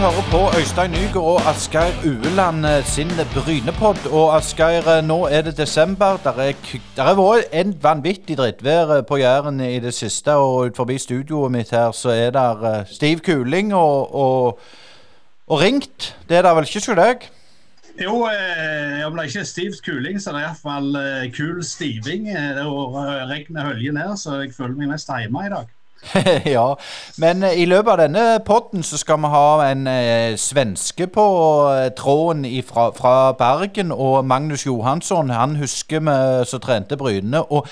hører på Øystein Nygaard og Asgeir Ueland eh, sin Brynepod. Og Asgeir, eh, nå er det desember. Der har vært en vanvittig drittvær på Jæren i det siste. Og ut forbi studioet mitt her så er det eh, stiv kuling og, og, og ringt. Det er det vel ikke hos deg? Jo, eh, om det ikke er stiv kuling, så er det iallfall eh, kul stiving. Eh, det og eh, regnet høljer ned, så jeg føler meg mest hjemme i dag. ja, men i løpet av denne podden så skal vi ha en eh, svenske på eh, tråden ifra, fra Bergen, og Magnus Johansson, han husker vi som trente Bryne. og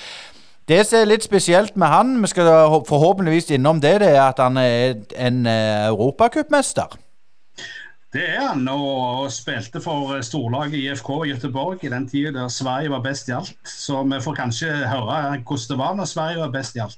det som er litt spesielt med han, vi skal forhåpentligvis innom det, det er at han er en eh, europacupmester. Det er han, og, og spilte for eh, storlaget IFK Göteborg i den tida der Sverige var best i alt. Så vi får kanskje høre hvordan det var når Sverige var best i alt.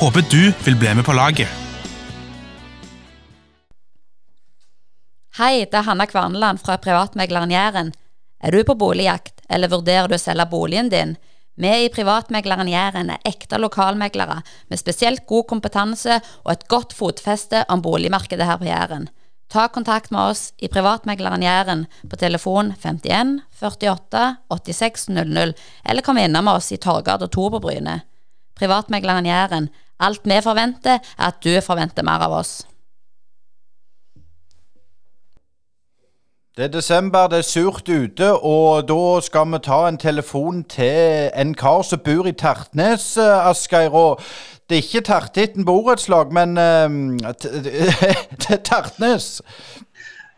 Håper du vil bli med på laget. Hei, det er Hanna Kvarneland fra Privatmegleren Jæren. Er du på boligjakt, eller vurderer du å selge boligen din? Vi i Privatmegleren Jæren er ekte lokalmeglere med spesielt god kompetanse og et godt fotfeste om boligmarkedet her på Jæren. Ta kontakt med oss i Privatmegleren Jæren på telefon 51 48 86 00, eller kom innom oss i Torgata 2 på Bryne. Privatmegleren Jæren. Alt vi forventer, er at du forventer mer av oss. Det er desember, det er surt ute, og da skal vi ta en telefon til en kar som bor i Tertnes, eh, Asgeir. Og det er ikke Tertitten borettslag, men eh, det er Tertnes.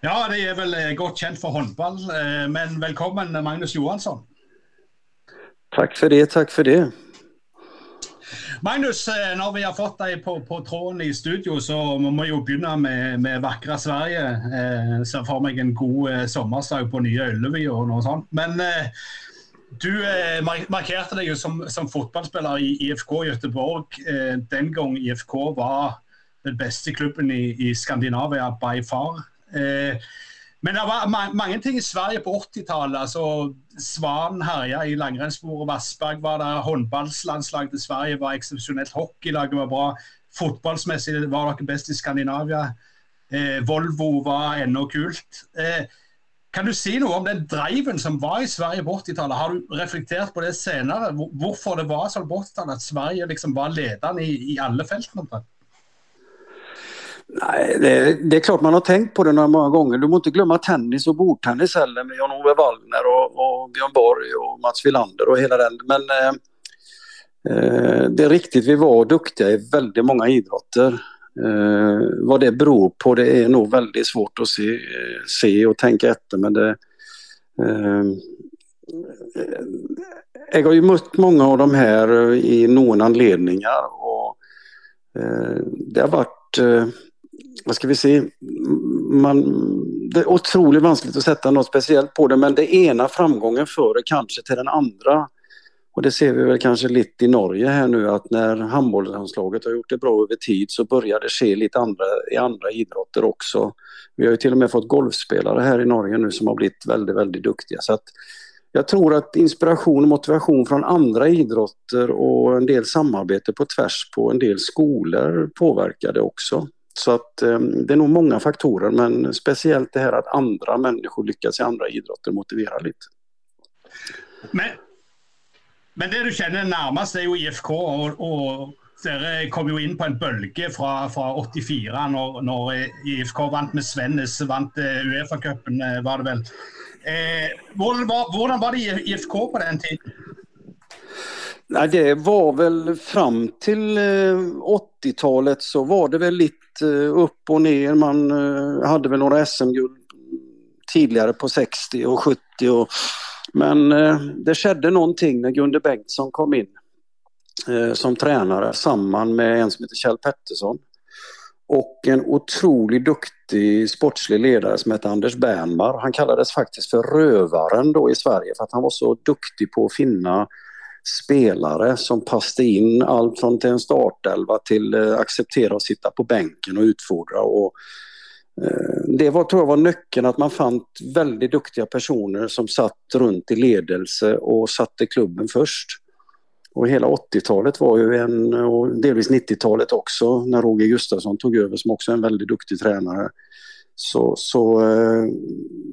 Ja, de er vel eh, godt kjent for håndball, men velkommen Magnus Johansson. Tack för det, tack för det. Magnus, eh, när når vi har fått deg på, på tråden i studio, så må vi jo begynne med, med vakre Sverige. Eh, ser for meg en god eh, sommersdag på Nye Ullevi og noe sånt. Men eh, du eh, mar- markerte deg jo som, som fotballspiller i IFK Göteborg eh, den gang IFK var den beste klubben i, i Skandinavia by far. Eh, men det var ma mange ting i Sverige på 80-tallet. altså Svan härja i längdspåret, Wassberg var där. Handbollslandslaget i Sverige var exceptionellt, Hockeylaget var bra. Fotbollsmässigt var de bäst i Skandinavien. Eh, Volvo var ännu kult. Eh, kan du säga något om den driven som var i Sverige på 80-talet? Har du reflekterat på det senare? Varför det var så på 80-talet att Sverige liksom var ledande i, i alla fält? omtrent? Nej, det, det är klart man har tänkt på det några många gånger. Du må inte glömma tennis och bordtennis heller med Jan-Ove Wallner och, och Björn Borg och Mats Wilander och hela den. Men eh, eh, det är riktigt, vi var duktiga i väldigt många idrotter. Eh, vad det beror på det är nog väldigt svårt att se, se och tänka efter men det eh, jag har ju mött många av de här i någon anledningar och eh, det har varit eh, vad ska vi se, man, det är otroligt vanskligt att sätta något speciellt på det men det ena framgången före kanske till den andra. Och det ser vi väl kanske lite i Norge här nu att när handbollslandslaget har gjort det bra över tid så börjar det ske lite andra, i andra idrotter också. Vi har ju till och med fått golfspelare här i Norge nu som har blivit väldigt, väldigt duktiga. Så att jag tror att inspiration och motivation från andra idrotter och en del samarbete på tvärs på en del skolor påverkar det också. Så att eh, det är nog många faktorer men speciellt det här att andra människor lyckas i andra idrotter motiverar lite. Men, men det du kjenner nærmest, er jo IFK. Og, og dere kom jo inn på en bølge fra, fra 84, når, når IFK vant med Svennes, vant eh, Uefa-cupen, eh, var det vel. Eh, hvordan, var, hvordan var det i IFK på den tiden? Nej, det var väl fram till eh, 80-talet så var det väl lite Eh, upp och ner. Man eh, hade väl några SM-guld tidigare på 60 och 70 och men eh, det skedde någonting när Gunde Bengtsson kom in som tränare samman med en som heter Kjell Pettersson. och en otroligt duktig sportslig ledare som hette Anders Bernmar. Han kallades faktiskt för rövaren då i Sverige för att han var så duktig på att finna spelare som passade in allt från till en startelva till eh, acceptera att sitta på bänken och utfordra. Och, eh, det var, tror jag var nyckeln att man fann väldigt duktiga personer som satt runt i ledelse och satte klubben först. Och hela 80-talet var ju en, och delvis 90-talet också, när Roger Gustafsson tog över som också är en väldigt duktig tränare. Så, så, eh,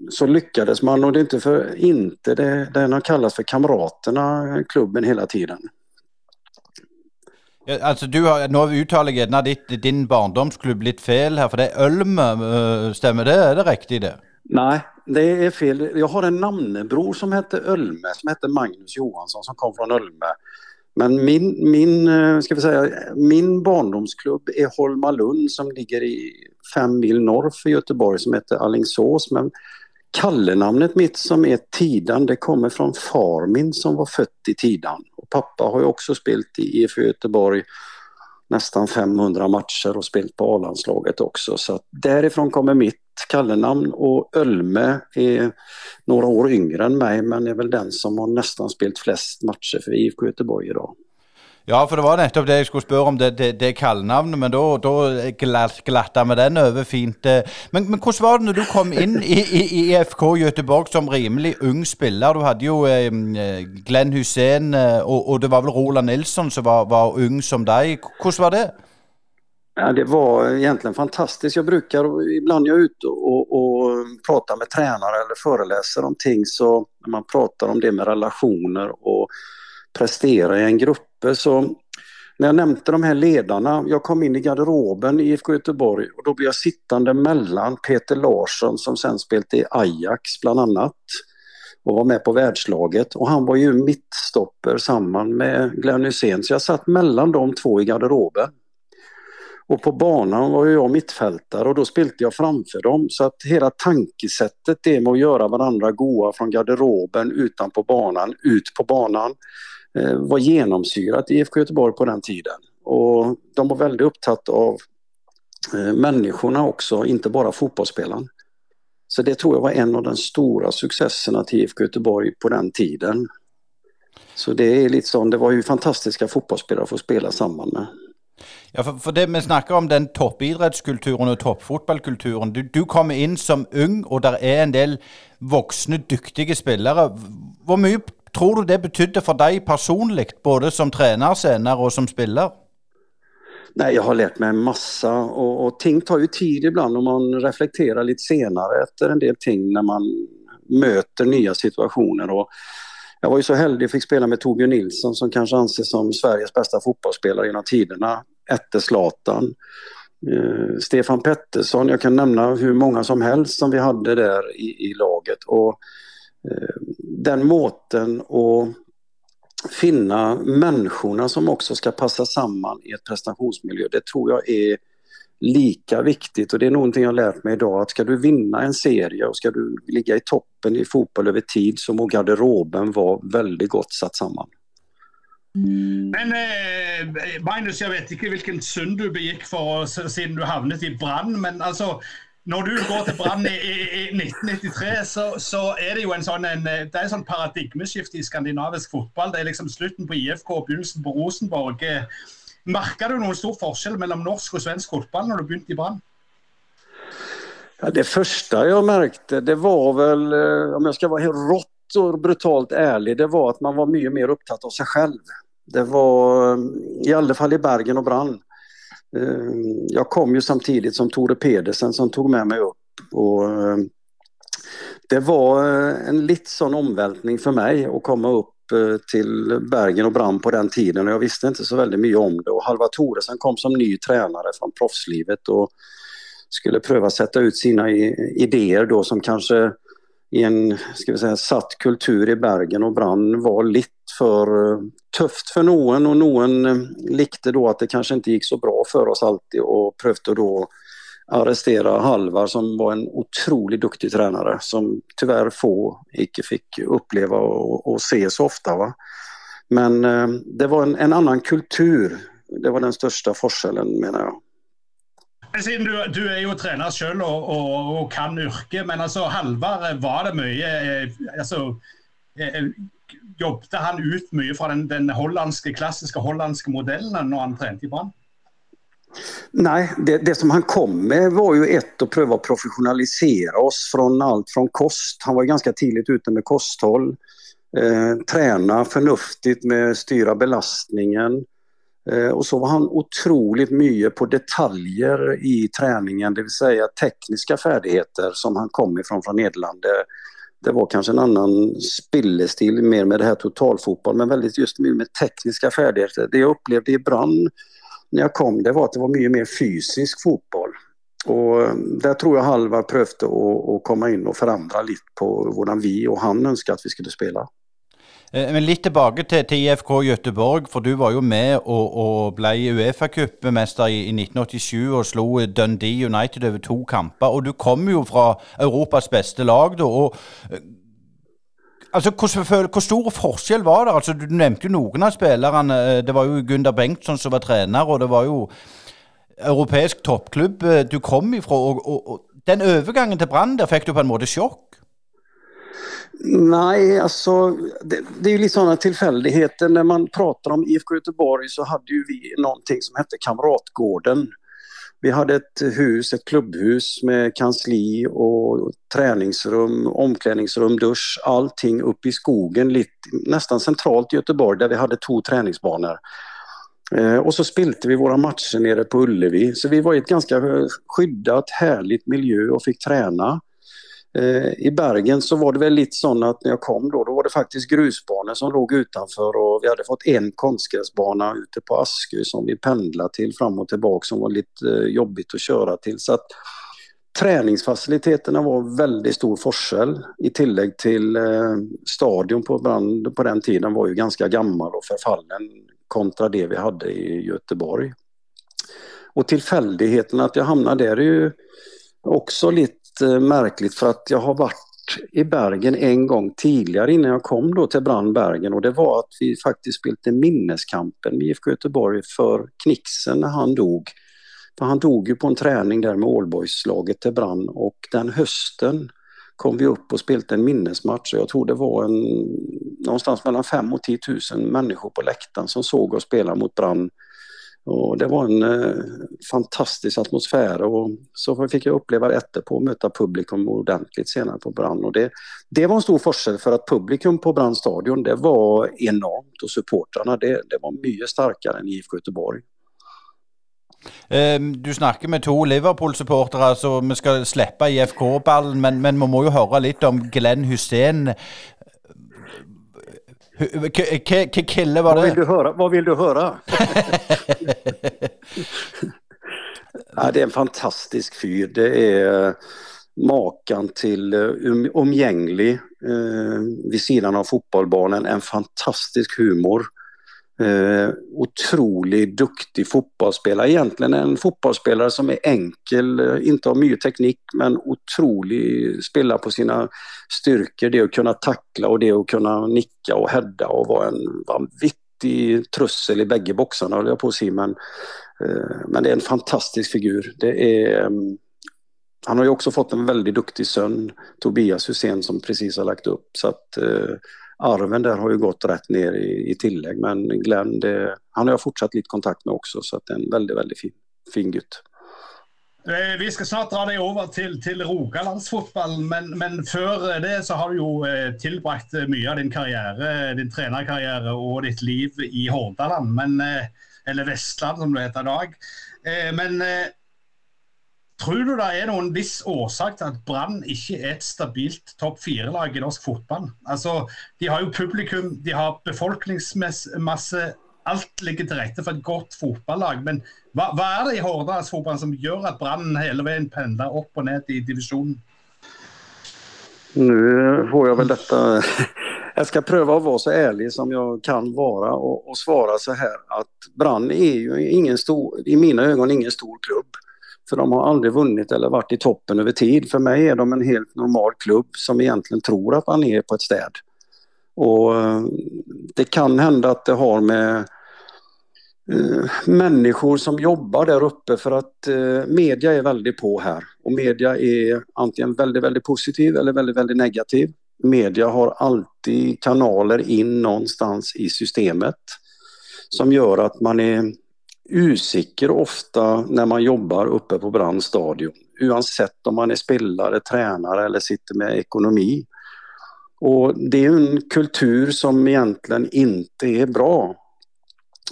så lyckades man och det är inte för inte det, den har kallats för Kamraterna, klubben hela tiden. Ja, altså du har, Nå uttaler jeg gjerne din barndomsklubb litt feil her, for det er Ölme, eh, stemmer det? Er det riktig, det? Nej, det är fel. Jag har en namnebror som hette Ölme, som hette Magnus Johansson, som kom från Ölme. Men min, min, eh, ska vi säga, min barndomsklubb är Holmalund som ligger i fem mil norr för Göteborg som heter Allingsås. Men kallenamnet mitt som är Tidan det kommer från far min som var född i Tidan. Och pappa har ju också spelat i IFK Göteborg nästan 500 matcher och spelat på A-landslaget också. Så därifrån kommer mitt kallenamn och Ölme är några år yngre än mig men är väl den som har nästan spelat flest matcher för IFK Göteborg idag. Ja, for det var nettopp det jeg skulle spørre om, det, det, det kallenavnet. Men da glatta vi den over fint. Eh. Men, men, hvordan var det når du kom inn i, i, i IFK Göteborg som rimelig ung spiller? Du hadde jo eh, Glenn Hussein, eh, och og, og, det var vel Roland Nilsson som var, var ung som deg. Hvordan var det? Ja, det var egentligen fantastiskt. Jag brukar, ibland jag är ute och, och pratar med tränare eller föreläser om ting så när man pratar om det med relationer och prestera i en grupp. Så när jag nämnde de här ledarna, jag kom in i garderoben i IFK Göteborg och då blev jag sittande mellan Peter Larsson som sen spelade i Ajax bland annat och var med på världslaget. Och han var ju mittstopper samman med Glenn Hysén. Så jag satt mellan de två i garderoben. Och på banan var jag mittfältare och då spelade jag framför dem. Så att hela tankesättet det med att göra varandra goa från garderoben utanpå banan, ut på banan Eh, var genomsyrat IFK Göteborg på den tiden. Och de var väldigt upptatt av eh, människorna också, inte bara fotbollsspelaren. Så det tror jag var en av de stora successerna till IFK Göteborg på den tiden. Så det är lite så, det var ju fantastiska fotbollsspelare att få spela samman med. Ja, for, for det Vi snakker om den toppidrettskulturen og toppfotballkulturen. Du, du kommer inn som ung, og där er en del voksne, dyktige spillere. Hvor mye tror du det betydde för dig personligt, både som tränare senare och som spelare? Nej, jag har lärt mig en massa och, och ting tar ju tid ibland om man reflekterar lite senare efter en del ting när man möter nya situationer. Och jag var ju så heldig fick spela med Torbjörn Nilsson som kanske anses som Sveriges bästa fotbollsspelare genom tiderna. efter Zlatan. Uh, Stefan Pettersson, jag kan nämna hur många som helst som vi hade där i, i laget. Och den måten att finna människorna som också ska passa samman i ett prestationsmiljö, det tror jag är lika viktigt och det är någonting jag lärt mig idag att ska du vinna en serie och ska du ligga i toppen i fotboll över tid så må garderoben vara väldigt gott satt samman. Men eh, Magnus, jag vet inte vilken synd du begick för sedan du hamnat i brand, men alltså når du går til Brann i, i, i, 1993, så, så, er det jo en sånn, en, det er en sånn paradigmeskifte i skandinavisk fotball. Det er liksom slutten på IFK og begynnelsen på Rosenborg. Merka du noen stor forskjell mellom norsk og svensk fotball når du begynte i Brann? Ja, det första jag märkte, det var väl, eh, om jag ska vara helt rått och brutalt ärlig, det var att man var mycket mer upptatt av sig själv. Det var, eh, i alla fall i Bergen och Brann, Eh, jag kom ju samtidigt som Tore Pedersen som tog med mig upp. Och eh, det var eh, en lite sån omvältning för mig att komma upp till Bergen och Brann på den tiden och jag visste inte så väldigt mycket om det. Och Halva Thoresen kom som ny tränare från proffslivet och skulle pröva sätta ut sina idéer då som kanske i en ska vi säga, satt kultur i Bergen och Brann var lite för eh, tufft för någon och någon eh, likte då att det kanske inte gick så bra för oss alltid och prövde då arrestera Halvar som var en otroligt duktig tränare som tyvärr få icke fick uppleva och, och se så ofta. Va? Men eh, det var en, en, annan kultur. Det var den största forskellen menar jag. Siden du, du er jo trener sjøl og, og, og kan yrket, men altså Halvard, var det mye eh, eh, altså, Jobbet han ut mye fra den, den hollandske, klassiske hollandske modellen når han trente i Brann? Nej, det, det, som han kom med var ju ett att pröva att professionalisera oss från allt från kost. Han var ganska tidigt ute med kosthåll. Eh, träna förnuftigt med styra belastningen. Eh, och så var han otroligt mycket på detaljer i träningen, det vill säga tekniska färdigheter som han kom ifrån från Nederländerna. Det var kanske en annan spillestil, mer med det här totalfotboll, men väldigt just med tekniska färdigheter. Det jag upplevde i Brann när jag kom, det var att det var mycket mer fysisk fotboll. Och eh, där tror jag Halvar prövde att komma in och förändra lite på hur vi och han önskade att vi skulle spela. Eh, men litt tilbake til, til, IFK Göteborg, for du var jo med og, og ble Uefa-cupmester i, i, 1987 og slo Dundee United over to kamper. Og du kom jo fra Europas beste lag da. og eh, Altså, hvor, hvor, stor forskjell var det? Altså, du nevnte jo noen av spillerne. Eh, det var jo Gunder Bengtsson som var trener, og det var jo europeisk toppklubb du kom ifra. Og, og, og den overgangen til Brann, der fikk du på en måte sjokk? Nej, alltså det, det, är ju lite sådana tillfälligheter. När man pratar om IFK Göteborg så hade ju vi någonting som hette Kamratgården. Vi hade ett hus, ett klubbhus med kansli och träningsrum, omklädningsrum, dusch, allting uppe i skogen, lite, nästan centralt i Göteborg där vi hade två träningsbanor. Eh, och så spilte vi våra matcher nere på Ullevi, så vi var i ett ganska skyddat, härligt miljö och fick träna. Eh, I Bergen så var det väl lite så att när jag kom då, då var det faktiskt grusbanor som låg utanför och vi hade fått en konstgräsbana ute på Askö som vi pendlade till fram och tillbaka som var lite eh, jobbigt att köra till. Så att träningsfaciliteterna var väldigt stor forskel i tillägg till eh, stadion på, brand, på den tiden var ju ganska gammal och förfallen kontra det vi hade i Göteborg. Och tillfälligheten att jag hamnade där är ju också lite Eh, märkligt för att jag har varit i Bergen en gång tidigare innan jag kom då till Brand Bergen. Och det var att vi faktiskt spelade minneskampen med IFK Göteborg för Knixen när han dog. För han dog ju på en träning där med Allboys-laget till Brand. Och den hösten kom vi upp och spelade en minnesmatch. Och jag tror det var en, någonstans mellan 5 och 10 000 människor på läktaren som såg oss spela mot Brand och det var en eh, fantastisk atmosfär och så fick jag uppleva det efterpå möta publikum ordentligt senare på Brann. Och det, det var en stor forskel för att publikum på Brann stadion det var enormt och supportrarna det, det var mycket starkare än IFK Göteborg. Ehm, du snakker med to Liverpool-supportere, så vi skal slippe IFK-ballen. Men, men, vi må jo høre litt om Glenn Hussein. Kille var det? Vad vill du höra? Vad vill du höra? ja, det är en fantastisk fyr. Det är makan till um, omgänglig eh, vid sidan av fotbollsbanan. En fantastisk humor. Eh, otroligt duktig fotbollsspelare. Egentligen en fotbollsspelare som är enkel, eh, inte har mycket teknik men otrolig, spelar på sina styrkor. Det att kunna tackla och det att kunna nicka och hädda och vara en vanvittig trussel i bägge boxarna höll jag på att säga. Men, eh, men det är en fantastisk figur. Det är, mm, han har ju också fått en väldigt duktig son, Tobias Hussein, som precis har lagt upp. Så att, eh, arven där har ju gått rätt ner i, i tillägg men Glenn, det, han har jag fortsatt lite kontakt med också så att det är en väldigt, väldigt fin, fin gutt. Eh, vi ska snart dra deg over til, til Rogalandsfotballen, men, men, før det så har du jo eh, tilbrakt mye av din karriere, eh, din trenerkarriere og ditt liv i Hordaland, men, eh, eller Vestland som det heter i dag. Men Tror du det er noen viss årsak til at Brann ikke er et stabilt topp fire-lag i norsk fotball? Altså, De har jo publikum, de har befolkningsmasse. Alt ligger til rette for et godt fotballag. Men hva, hva er det i Hordalandsfotballen som gjør at Brann hele veien pendler opp og ned i divisjonen? Nu får jag väl detta... Jag ska pröva att vara så ärlig som jag kan vara och, och svara så här att Brann är ju ingen stor, i mina ögon ingen stor klubb. För de har aldrig vunnit eller varit i toppen över tid. För mig är de en helt normal klubb som egentligen tror att man är på ett städ. Och eh, det kan hända att det har med eh, människor som jobbar där uppe för att eh, media är väldigt på här. Och media är antingen väldigt, väldigt positiv eller väldigt, väldigt negativ. Media har alltid kanaler in någonstans i systemet som gör att man är usikker ofta när man jobbar uppe på Brands stadion. Oavsett om man är spelare, tränare eller sitter med ekonomi. Och det är en kultur som egentligen inte är bra.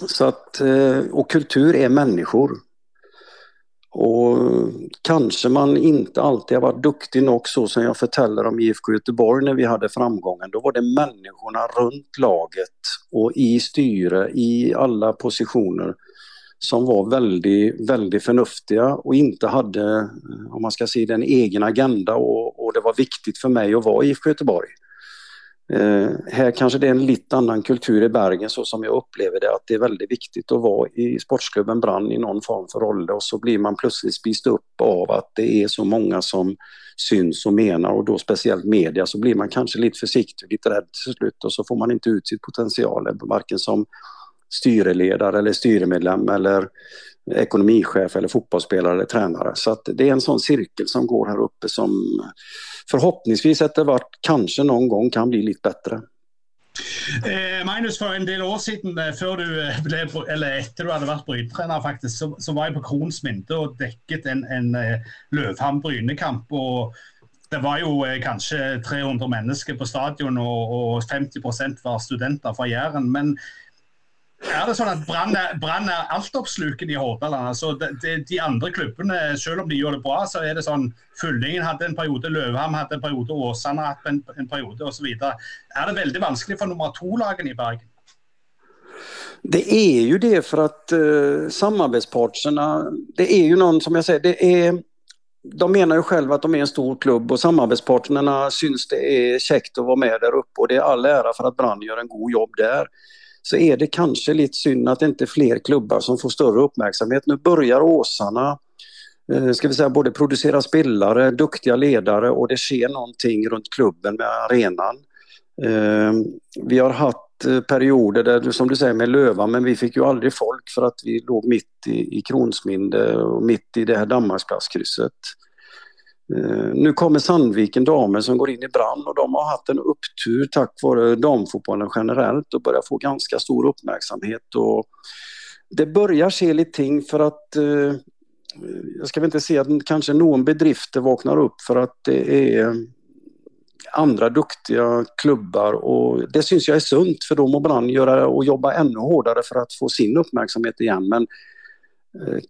Så att, eh, och kultur är människor. Och kanske man inte alltid har varit duktig nog så som jag förtäller om IFK Göteborg när vi hade framgången. Då var det människorna runt laget och i styre, i alla positioner som var väldigt, väldigt förnuftiga och inte hade, eh, om man ska säga en egen agenda och, och det var viktigt för mig att vara i IFK Göteborg. Eh, här kanske det är en lite annan kultur i Bergen så som jag upplever det att det är väldigt viktigt att vara i sportsklubben Brann i någon form för roll och så blir man plötsligt spist upp av att det är så många som syns och menar och då speciellt media så blir man kanske lite försiktig, lite rädd till slut och så får man inte ut sitt potential varken som styreledare eller styremedlem eller ekonomichef eller fotbollsspelare eller tränare. Så att det är en sån cirkel som går här uppe som förhoppningsvis efter vart kanske någon gång kan bli lite bättre. Eh, Magnus, för en del år sedan, eh, för du eh, blev, eller efter du hadde vært brytetrener, faktiskt, så, så, var jag på Kronsmynte och däcket en, en eh, Lövhamn-Bryne-kamp. Det var ju eh, 300 människor på stadion, och, och 50 procent var studenter från Jæren. Men er det sånn at Brann er, altoppslukende i Hordaland. Altså, de, de, de, andre klubbene, selv om de gjør det bra, så er det sånn Fyllingen hadde en periode, Løvham hadde en periode, Åsane hadde en, en periode osv. Er det veldig vanskelig for nummer to-lagene i Bergen? Det är ju det för att uh, eh, samarbetspartnerna, det är ju någon som jag säger, det är de menar ju själva att de är en stor klubb och samarbetspartnerna syns det är käckt att vara med där uppe och det är all ära för att Brann gör en god jobb där så är det kanske lite synd att det inte är fler klubbar som får större uppmärksamhet. Nu börjar Åsarna eh, ska vi säga, både producera spelare, duktiga ledare och det sker någonting runt klubben med arenan. Eh, vi har haft eh, perioder där, som du säger med Löva, men vi fick ju aldrig folk för att vi låg mitt i, i Kronsminde och mitt i det här Danmarksplatskrysset. Eh, nu kommer Sandviken damer som går in i brand och de har haft en upptur tack vare damfotbollen generellt och börjar få ganska stor uppmärksamhet. Och det börjar se lite ting för att eh, jag ska väl inte säga att kanske någon bedrifter vaknar upp för att det är andra duktiga klubbar och det syns jag är sunt för då må Brann göra och jobba ännu hårdare för att få sin uppmärksamhet igen. Men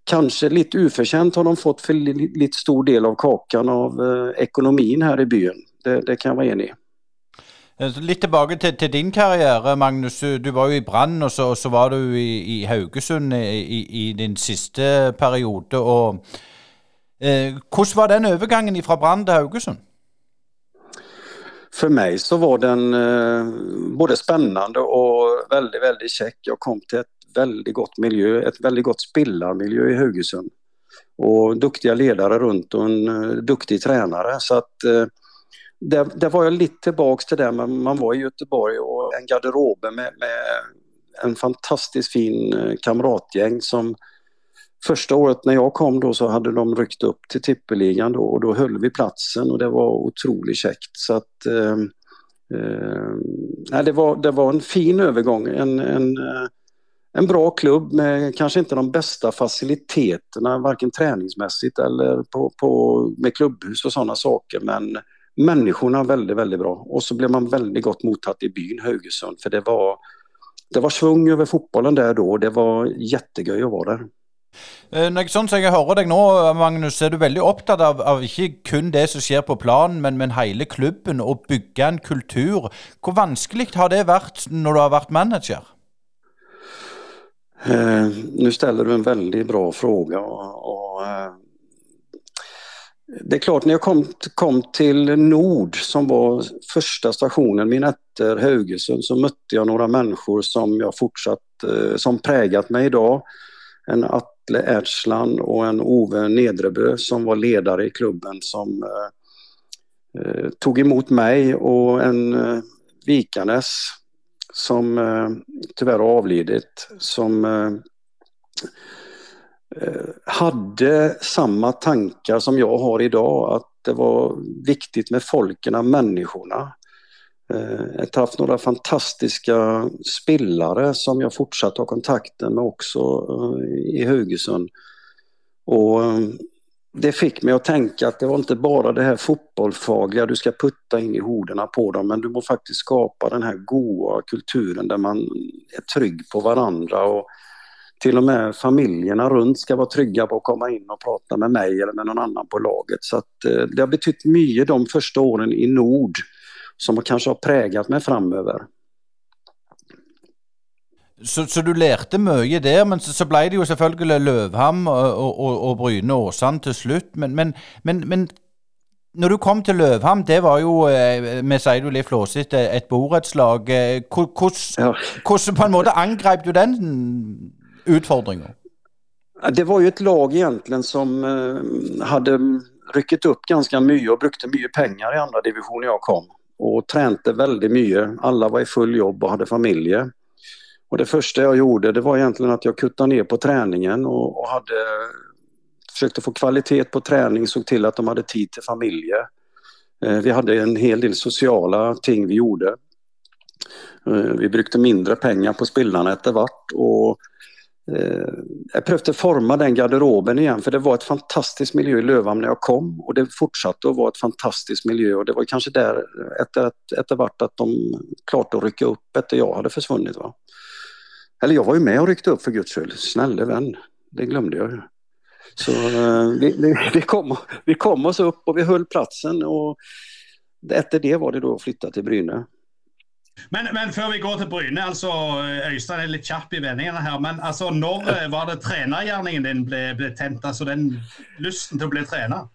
kanske lite oförtjänt har de fått för lite stor del av kakan av eh, ekonomin här i byn. Det, det kan jag vara enig i. Eh, Litt tilbake til, til, din karriere, Magnus. Du var jo i Brann, og så, og så var du i, i Haugesund i, i, din siste periode. Og, eh, hvordan var den overgangen fra Brann til Haugesund? För mig så var den eh, både spännande och väldigt, väldigt käck. Jag kom till ett väldigt gott miljö, ett väldigt gott spillarmiljö i Haugesund. Och duktiga ledare runt och en uh, duktig tränare. Så att uh, där, där, var jag lite tillbaks till det, men man var i Göteborg och en garderob med, med en fantastiskt fin uh, kamratgäng som Första året när jag kom då så hade de ryckt upp till tippeligan då och då höll vi platsen och det var otroligt käckt. Så att, eh, eh, det, var, det var en fin övergång, en, en en bra klubb med kanske inte de bästa faciliteterna, varken träningsmässigt eller på, på, med klubbhus och sådana saker. Men människorna väldigt, väldigt bra. Och så blev man väldigt gott mottatt i byn Haugesund för det var, det var svung över fotbollen där då. Det var jättegöy att vara där. Eh, när når sånn som jeg hører deg nå, Magnus, er du veldig opptatt av, av ikke kun det som skjer på planen, men, men hele klubben, og bygge en kultur. Hvor vanskelig har det vært når du har vært manager? Eh, nu ställer du en väldigt bra fråga. Och, och eh, det är klart, när jag kom, kom till Nord som var första stationen min efter Haugesund så mötte jag några människor som jag fortsatt, eh, som prägat mig idag. En Atle Ertsland och en Ove Nedrebö som var ledare i klubben som eh, eh tog emot mig och en eh, Vikanes som eh, tyvärr har avlidit, som eh, eh, hade samma tankar som jag har idag, att det var viktigt med folken, människorna. Eh, jag har haft några fantastiska spillare som jag fortsatt har kontakten med också eh, i Hugesund. Och det fick mig att tänka att det var inte bara det här fotbollsfagliga du ska putta in i horderna på dem, men du måste faktiskt skapa den här goa kulturen där man är trygg på varandra och till och med familjerna runt ska vara trygga på att komma in och prata med mig eller med någon annan på laget. Så att eh, det har betytt mycket de första åren i Nord som kanske har präglat mig framöver. Så, så, du lærte mye der, men så, så ble det jo selvfølgelig Løvham og, og, og Bryne Åsane til slutt. Men, men, men, men, når du kom til Løvham, det var jo eh, vi sier jo litt flåsete, et borettslag. Eh, hvordan ja. på en måte angrep du den utfordringa? Det var ju ett lag egentligen som eh, hade ryckt upp ganska mycket och brukte mycket pengar i andra division när jag kom. Och tränade väldigt mycket. Alla var i full jobb och hade familjer. Och det första jag gjorde det var egentligen att jag kuttade ner på träningen och, och hade försökte få kvalitet på träning, såg till att de hade tid till familjer. Eh, vi hade en hel del sociala ting vi gjorde. Eh, vi brukade mindre pengar på spelarna efter vart och eh, jag försökte forma den garderoben igen för det var ett fantastiskt miljö i Lövhamn när jag kom och det fortsatte att vara ett fantastiskt miljö och det var kanske där efter, efter vart att de klart att rycka upp efter jag hade försvunnit. Va? Eller jag var ju med och ryckte upp för guds skull. Snälla vän, det glömde jag ju. Så eh, vi, vi, vi, kom, vi kom oss upp och vi höll platsen och efter det var det då att flytta till Bryne. Men, men för vi går till Bryne, alltså Öystein eh, är lite kjapp i vändningarna här, Men alltså när eh, var det tränargärningen din blev ble tent? alltså den lusten till att bli tränare?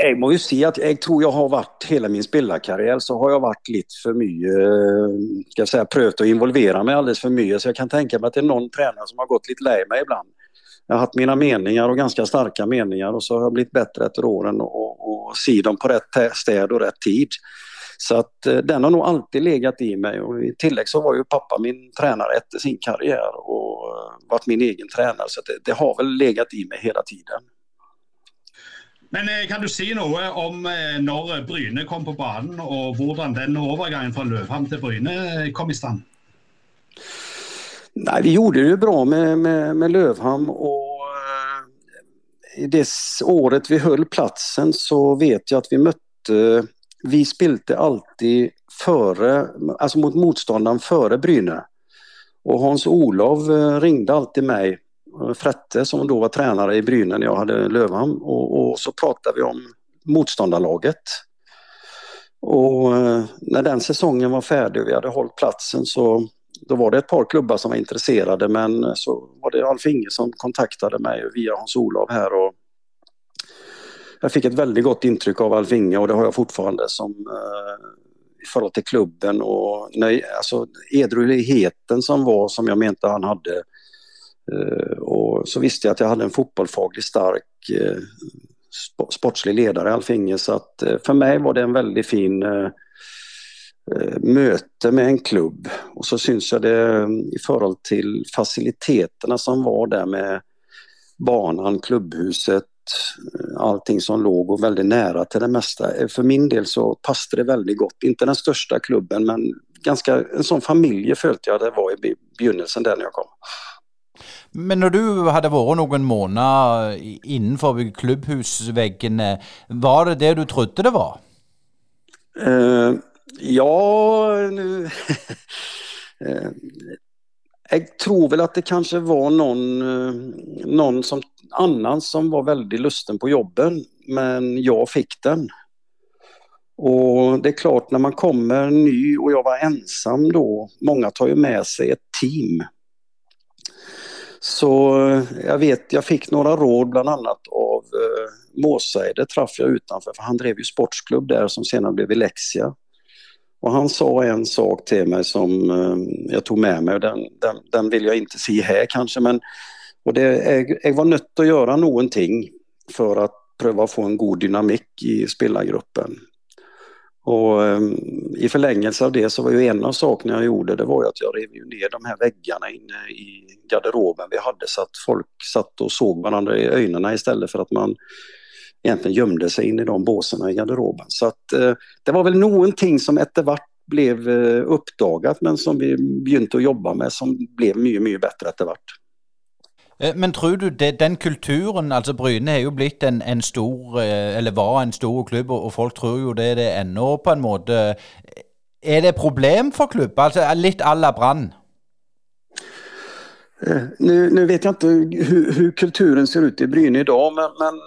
Jag må ju se att jag tror jag har varit hela min spelarkarriär så har jag varit lite för mycket, eh, ska jag säga, prövt att involvera mig alldeles för mycket. Så jag kan tänka mig att det är någon tränare som har gått lite lej mig ibland. Jag har haft mina meningar och ganska starka meningar och så har jag blivit bättre efter åren och, och se dem på rätt städ och rätt tid. Så att eh, den har nog alltid legat i mig och i tillägg så var ju pappa min tränare efter sin karriär och eh, varit min egen tränare så det, det har väl legat i mig hela tiden. Men eh, kan du si noe om när når Bryne kom på banen, og hvordan den overgangen fra Løvham til Bryne eh, kom i stand? Nej, vi gjorde det ju bra med, med, med Lövham och i det året vi höll platsen så vet jag att vi mötte, vi spelade alltid före, alltså mot motståndaren före Bryne. Och Hans-Olov ringde alltid mig Eh, Frette som då var tränare i Bryne när jag hade Lövham och, och så pratade vi om motståndarlaget. Och eh, när den säsongen var färdig och vi hade hållit platsen så då var det ett par klubbar som var intresserade men så var det Alf Inge som kontaktade mig via Hans-Olov här och jag fick ett väldigt gott intryck av Alf Inge och det har jag fortfarande som eh, i förhållande till klubben och nej, alltså edruligheten som var som jag menade han hade Eh, Eh, och så visste jag att jag hade en fotbollsfaglig stark eh, sportslig ledare, Alf Inge, så att eh, för mig var det en väldigt fin eh, eh, möte med en klubb. Och så syns jag det mm, i förhållande till faciliteterna som var där med banan, klubbhuset, allting som låg och väldigt nära till det mesta. För min del så passade det väldigt gott. Inte den största klubben men ganska en sån familj följde jag det var i begynnelsen där när jag kom. Men när du hade varit någon månad innanför klubbhusväggen, eh, var det det du trodde det var? Uh, ja nu uh, Jag tror väl att det kanske var någon, uh, någon som, annan som var väldigt lusten på jobben, men jag fick den. Och det är klart när man kommer ny och jag var ensam då, många tar ju med sig ett team. Så eh, jag vet, jag fick några råd bland annat av eh, Måseide träffade jag utanför, för han drev ju sportsklubb där som senare blev Elexia. Och han sa en sak till mig som eh, jag tog med mig och den, den, den vill jag inte se här kanske men och det, jag, jag var nött att göra någonting för att pröva få en god dynamik i spelargruppen. Och um, i förlängelse av det så var ju en av sakerna jag gjorde det var ju att jag rev ju ner de här väggarna inne i garderoben vi hade så att folk satt och såg varandra i ögonen istället för att man egentligen gömde sig in i de båsarna i garderoben. Så att uh, det var väl någonting som eftervart blev uh, uppdagat men som vi begynte att jobba med som blev mycket, mycket bättre eftervart. Eh, men tror du det, den kulturen altså Bryne er jo blitt en, en, stor eh, Eller var en stor klubb, og folk tror jo det er det ennå, på en måte. Eh, er det problem for klubb? Altså litt à la Brann? Nu, nu, vet jag inte hur, hur, kulturen ser ut i Bryne idag men, men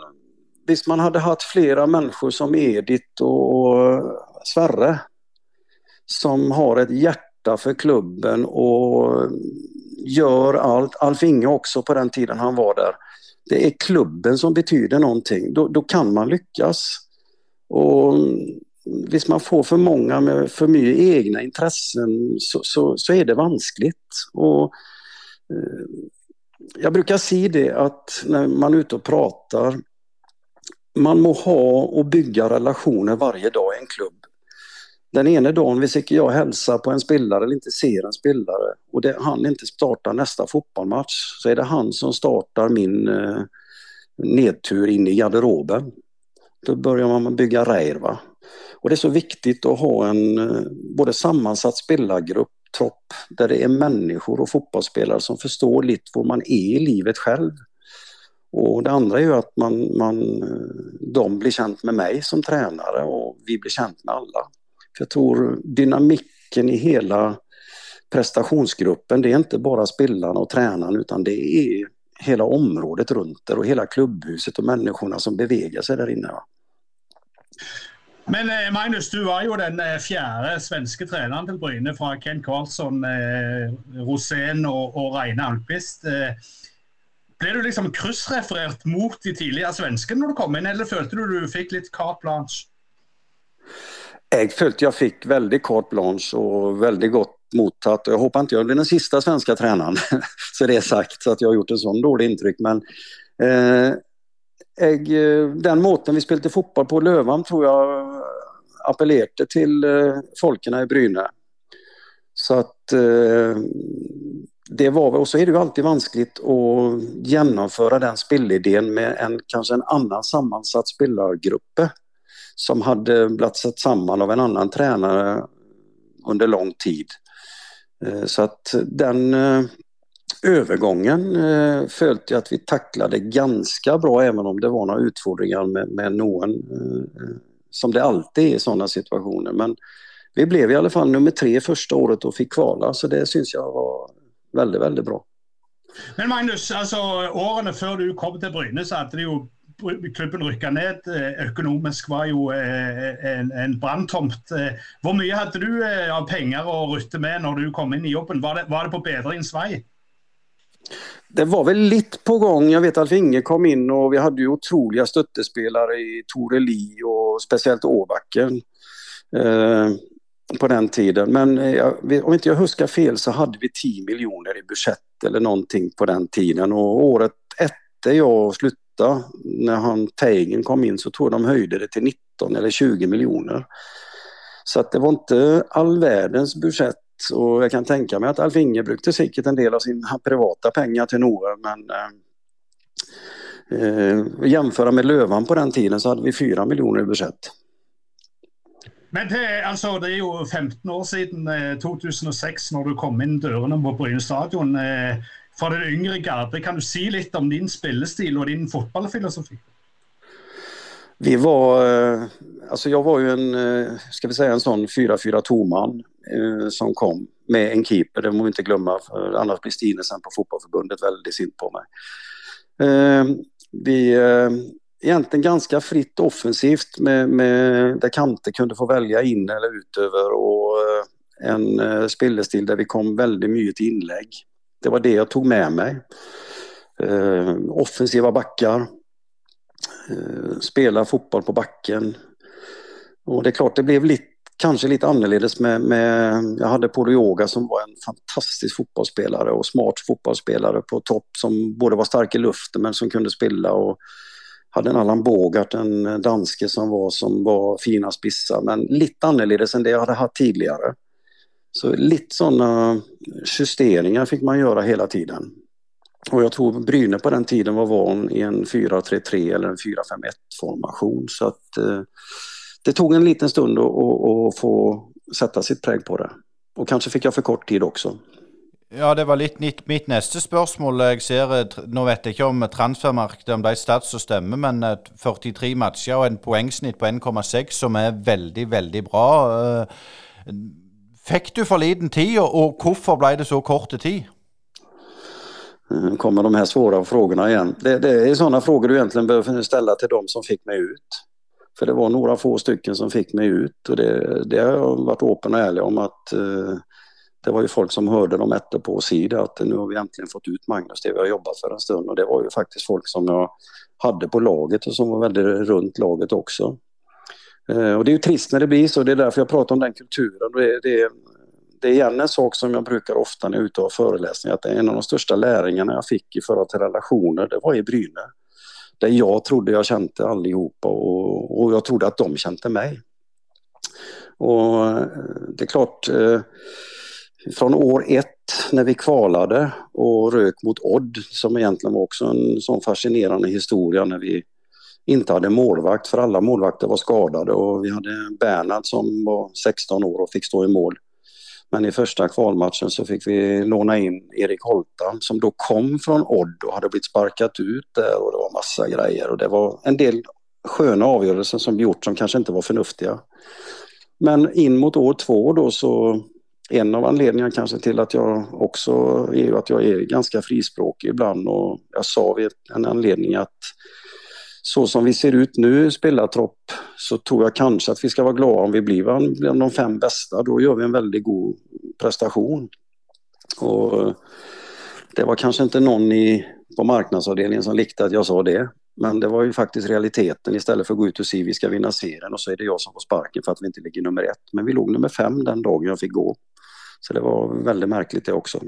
visst man hade haft flera människor som Edith och Sverre som har ett hjärta för klubben och gör allt. Alf Inge också på den tiden han var där. Det är klubben som betyder någonting. Då, då kan man lyckas. Och Visst man får för många med för mycket egna intressen så, så, så är det vanskligt. Och, eh, jag brukar säga det att när man är ute och pratar man må ha och bygga relationer varje dag i en klubb. Den ena dagen vill jag hälsa på en spelare eller inte ser en spelare och det, han inte startar nästa fotbollsmatch så är det han som startar min eh, nedtur in i garderoben. Då börjar man bygga rejr. Va? Och det är så viktigt att ha en eh, både sammansatt spelargrupp, tropp, där det är människor och fotbollsspelare som förstår lite var man är i livet själv. Och det andra är ju att man, man, eh, de blir känt med mig som tränare och vi blir känt med alla. För jag tror dynamiken i hela prestationsgruppen, det är inte bara spelarna och tränaren utan det är hela området runt det och hela klubbhuset och människorna som bevegar sig där inne. Men eh, Magnus, du var ju den eh, fjärde svenska tränaren till Bryne från Ken Karlsson, eh, Rosén och, och Reine Almqvist. Blev du liksom kryssrefererad mot de tidigare svenskarna när du kom in eller kände du du fick lite carte blanche? Ägfullt. jag fick väldigt kort blanche och väldigt gott mottatt. Jag hoppas inte jag blir den sista svenska tränaren, så det är sagt, så att jag har gjort en sån dålig intryck. Men eh, äg, eh, den måten vi spelade fotboll på Lövan tror jag appellerade till eh, folken i Bryne. Så att eh, det var, och så är det ju alltid vanskligt att genomföra den spelidén med en kanske en annan sammansatt spelargrupp som hade blatsat samman av en annan tränare under lång tid. Eh, så att den eh, övergången eh, följde jag att vi tacklade ganska bra även om det var några utfordringar med, med någon som det alltid är i sådana situationer. Men vi blev i alla fall nummer tre första året och fick kvala så det syns jag var väldigt, väldigt bra. Men Magnus, alltså åren före du kom till Bryne så hade det ju klubben rykka ned. Eh, Økonomisk var jo eh, en, en branntomt. Eh, hvor mye hadde du av penger å rutte med når du kom in i jobben? Var det, var det på bedringens vei? Det var väl lite på gång. Jag vet att Alf Inge kom in och vi hade ju otroliga stöttespelare i Tore Li och speciellt Åbacken eh, på den tiden. Men jag, om inte jag huskar fel så hade vi 10 miljoner i budget eller någonting på den tiden och året efter jag slutade när han Teigen kom in så tror de höjde det till 19 eller 20 miljoner. Så att det var inte all världens budget och jag kan tänka mig att Alf Inge brukade säkert en del av sina privata pengar till Noe men eh, eh, jämföra med Lövan på den tiden så hade vi 4 miljoner i budget. Men det, alltså, det är ju 15 år sedan, eh, 2006, när du kom in dörren på Brynäs stadion. Eh, för den yngre garde, kan du säga lite om din spelstil och din fotbollsfilosofi? Vi var, eh, alltså jag var ju en, eh, ska vi säga en sån 4-4-2-man eh, som kom med en keeper, det må vi inte glömma, för annars blir Stinesen på fotbollförbundet väldigt sint på mig. Vi, egentligen ganska fritt offensivt med, med, där kanter kunde få välja in eller utöver och en eh, spillestil där vi kom väldigt mycket till inlägg. Det var det jag tog med mig. Eh, offensiva backar, eh, spela fotboll på backen. Och det är klart, det blev lite, kanske lite annorledes med, med jag hade Polo Yoga som var en fantastisk fotbollsspelare och smart fotbollsspelare på topp som både var stark i luften men som kunde spela och hade en Allan Bogart, en danske som var, som var fina spissar, men lite annorledes än det jag hade haft tidigare. Så lite sådana justeringar fick man göra hela tiden. Och jag tror Bryne på den tiden var van i en 4-3-3 eller en 4-5-1 formation. Så att eh, det tog en liten stund att, att, att få sätta sitt präg på det. Och kanske fick jag för kort tid också. Ja, det var litt mitt, mitt, neste spørsmål. Jeg ser, Nå vet jeg ikke om transfermarkedet om de stats som stemmer, men 43 matcher og en poengsnitt på 1,6, som er veldig, veldig bra. Eh, Fikk du for liten tid, og hvorfor ble det så kort tid? Nu kommer de här svåra frågorna igen. Det, det är sådana frågor du egentligen behöver ställa till de som fick mig ut. För det var några få stycken som fick mig ut och det, det har jag varit öppen och ärlig om att eh, det var ju folk som hörde dem på och sida att nu har vi äntligen fått ut Magnus, det vi har jobbat för en stund och det var ju faktiskt folk som jag hade på laget och som var väldigt runt laget också. Eh, och det är ju trist när det blir så, det är därför jag pratar om den kulturen. Det, det, det är igen en sak som jag brukar ofta när jag är ute och föreläsningar, att en av de största läringarna jag fick i förhållande till relationer, det var i Bryne. Där jag trodde jag kände allihopa och, och jag trodde att de kände mig. Och eh, det är klart, eh, från år ett när vi kvalade och rök mot Odd, som egentligen var också en sån fascinerande historia när vi inte hade målvakt, för alla målvakter var skadade och vi hade Bernhard som var 16 år och fick stå i mål. Men i första kvalmatchen så fick vi låna in Erik Holta som då kom från Odd och hade blivit sparkat ut där och det var massa grejer och det var en del sköna avgörelser som gjort som kanske inte var förnuftiga. Men in mot år två då så en av anledningarna kanske till att jag också är att jag är ganska frispråkig ibland och jag sa vid en anledning att så som vi ser ut nu spelartropp så tror jag kanske att vi ska vara glada om vi blir bland de fem bästa. Då gör vi en väldigt god prestation. Och eh, det var kanske inte någon i, på marknadsavdelningen som likte att jag sa det. Men det var ju faktiskt realiteten istället för att gå ut och säga vi ska vinna serien och så är det jag som får sparken för att vi inte ligger nummer ett. Men vi låg nummer fem den dagen jag fick gå. Så det var väldigt märkligt det också.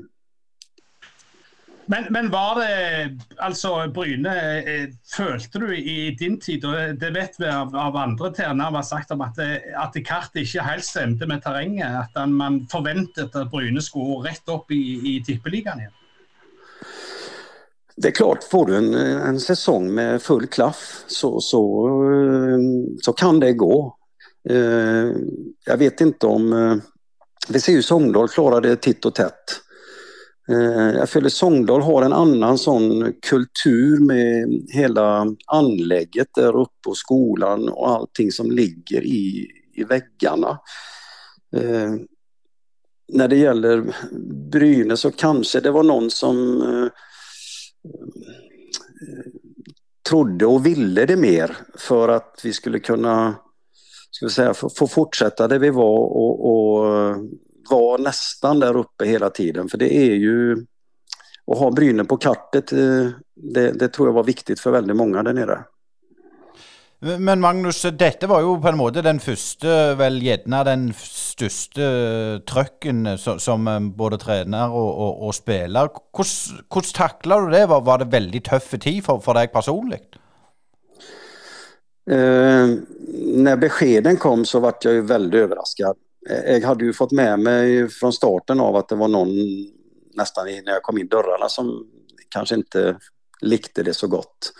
Men, men, var det altså Bryne eh, Følte du i din tid, og det vet vi av, av andre trenere har sagt om at, det, at kartet ikke helt stemte med terrenget? At man forventet at Bryne skulle rett opp i, i tippeligaen igjen? Det är klart, får du en, en säsong med full klaff så, så, eh, så kan det gå. Jag vet inte om... Vi ser ju Sogndal klara det titt och tätt. Eh, jag följer Sångdal har en annan sån kultur med hela anlägget där uppe och skolan och allting som ligger i, i väggarna. Eh, när det gäller Brynäs så kanske det var någon som eh, eh, trodde och ville det mer för att vi skulle kunna ska vi säga, få, få fortsätta där vi var och, och var nästan där uppe hela tiden för det är ju att ha Brynäs på kartet, eh, det, det, tror jag var viktigt för väldigt många där nere. Men Magnus, dette var jo på en måte den første, vel gjerne den største trøkken som eh, både og, og, og spiller. Hvordan, hvordan takla du det? Var, var, det veldig tøff tid for, for deg personlig? Eh, när beskeden kom så vart jag ju väldigt överraskad. Jag hade ju fått med mig från starten av att det var någon nästan när jag kom in dörrarna som kanske inte likte det så gott.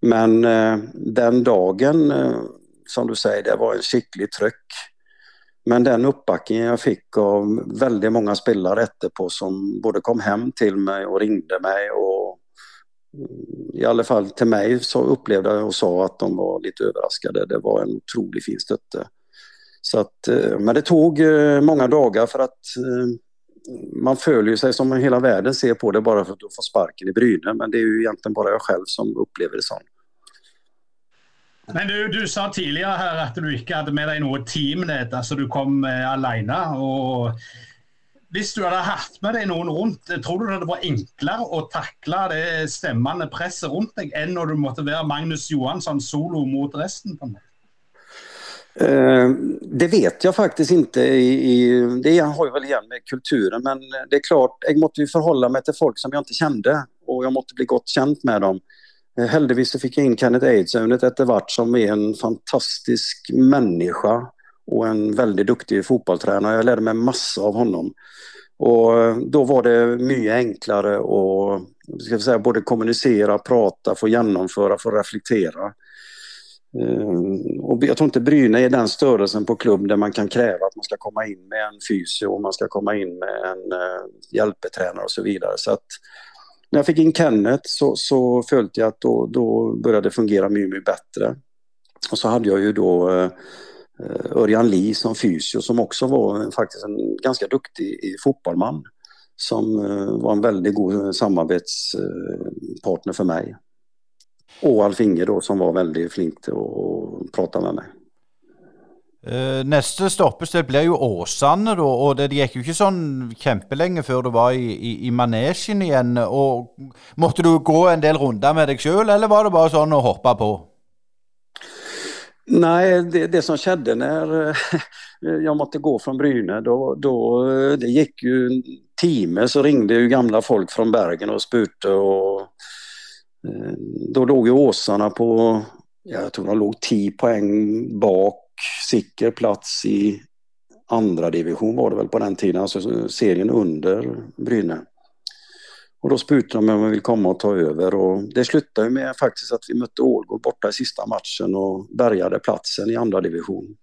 Men eh, den dagen, eh, som du säger, det var en skicklig tryck. Men den uppbackningen jag fick av väldigt många spelare efterpå som både kom hem till mig och ringde mig och i alla fall till mig så upplevde jag och sa att de var lite överraskade. Det var en otroligt fin stötte. Så att, eh, men det tog eh, många dagar för att eh, man följer sig som hela världen ser på det bara för att du får sparken i brynen. Men det är ju egentligen bara jag själv som upplever det så. Men du, du sa tidigare här att du inte hade med dig något team, alltså du kom eh, alene. Och du hade haft med dig någon runt, tror du det var enklare att tackla det stämmande presset runt dig än när du måste vara Magnus Johansson solo mot resten? På Eh, det vet jag faktiskt inte. I, det har ju väl igen med kulturen men det är klart, jag måste ju förhålla mig till folk som jag inte kände och jag måste bli gott känt med dem. Eh, heldigvis fick jag in Kenneth Aidsönet efter vart som är en fantastisk människa och en väldigt duktig fotbollstränare. Jag lärde mig massa av honom. Och eh, då var det mycket enklare att ska säga, både kommunicera, prata, få genomföra, få reflektera. Eh, och jag tror inte Bryne är den störelsen på klubb där man kan kräva att man ska komma in med en fysio och man ska komma in med en eh, hjälpetränare och så vidare. Så att när jag fick in Kenneth så, så följde jag att då, då började det fungera mycket, mycket bättre. Och så hade jag ju då eh, Örjan Li som fysio som också var faktiskt en ganska duktig fotbollman. Som eh, var en väldigt god samarbetspartner för mig. Och Alf Inge då som var väldigt flink att prata med mig. Uh, neste stoppested blir jo Åsane, da. Og det, det, gikk jo ikke sånn kjempelenge før du var i, i, i manesjen igjen. Og Måtte du gå en del runder med deg sjøl, eller var det bare sånn å hoppe på? Nej, det, det, som skedde när jag måste gå från Bryne, då, då, det gick ju en timme så ringde ju gamla folk från Bergen och spute och eh, Eh, då låg ju Åsarna på, jag tror de låg 10 poäng bak sicker plats i andra division var det väl på den tiden, alltså serien under Brynne. Och då sputade de om jag vill komma och ta över och det slutade med faktiskt att vi mötte Ålgård borta i sista matchen och bärgade platsen i andra division.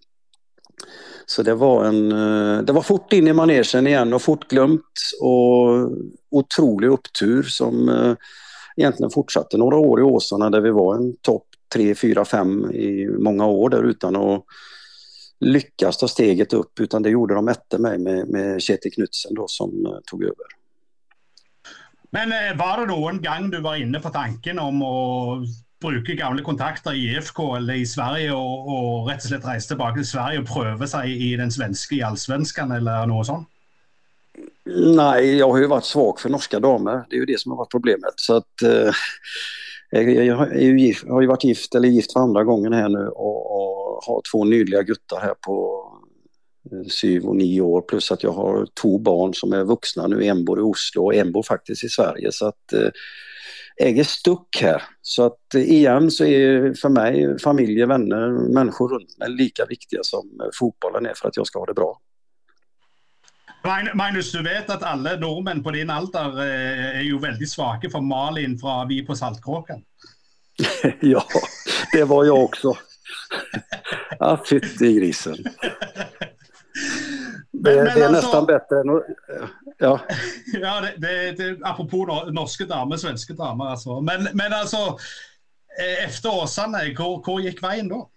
Så det var en, eh, det var fort in i manegen igen och fort glömt och otrolig upptur som eh, egentligen fortsatte några år i Åsarna där vi var en topp tre, fyra, fem i många år där utan att lyckas ta steget upp utan det gjorde de efter mig med, med Kjetil Knutsen då som eh, tog över. Men eh, var det då en gång du var inne på tanken om att bruke gamla kontakter i IFK eller i Sverige och, och rätt och slett resa tillbaka till Sverige och pröva sig i den svenska i allsvenskan eller något sånt? Nej, jag har ju varit svag för norska damer. Det är ju det som har varit problemet. Så att, eh, jag, har ju gift, har ju varit gift, eller gift för andra gången här nu och, och har två nydliga guttar här på eh, syv och nio år plus att jag har två barn som är vuxna nu. En bor i Oslo och en bor faktiskt i Sverige. Så att eh, jag är stuck här. Så att eh, igen så är för mig familj, vänner, människor runt mig lika viktiga som eh, fotbollen är för att jag ska ha det bra. Magnus, du vet att alla norrmän på din alder eh, är ju väldigt svaga för Malin från Vi på Saltkråkan. ja, det var jag också. ja, fytti grisen. Det, men, men det är alltså, nästan bättre än Ja, ja det, det, det, apropå norska damer, svenska damer alltså. Men, men alltså, eh, efter Åsane, hur gick vägen då?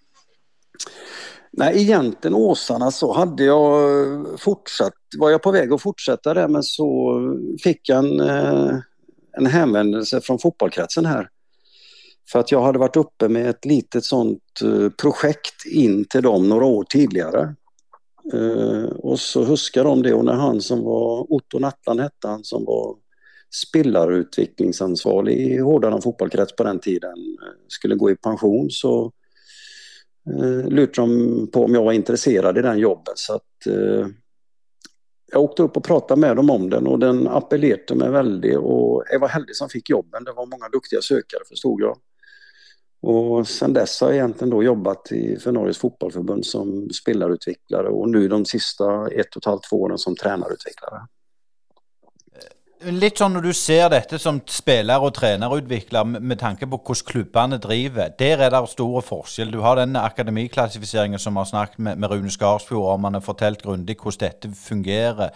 Nej, egentligen Åsarna så hade jag eh, fortsatt, var jag på väg att fortsätta där men så fick jag en, eh, en hänvändelse från fotbollkretsen här. För att jag hade varit uppe med ett litet sånt eh, projekt in till dem några år tidigare. Och så huskade de det och när han som var, Otto Nattland hette han, som var spelarutvecklingsansvarig i Hårdana fotbollkrets på den tiden, skulle gå i pension så eh, lutade de på om jag var intresserad i den jobben. Så att, eh, jag åkte upp och pratade med dem om den och den appellerade mig väldigt och jag var heldig som fick jobben. Det var många duktiga sökare förstod jag. Och sen dess har jag egentligen då jobbat i, för Norges fotbollförbund som spelarutvecklare och nu de sista ett och ett halvt, två åren som tränarutvecklare. Litt sånn Når du ser dette som spiller- og trenerutvikler med tanke på hvordan klubbene driver, der er det stor forskjell. Du har den akademiklassifiseringen som vi har snakket med, med Rune Skarsfjord om. Han har fortalt grundig hvordan dette fungerer.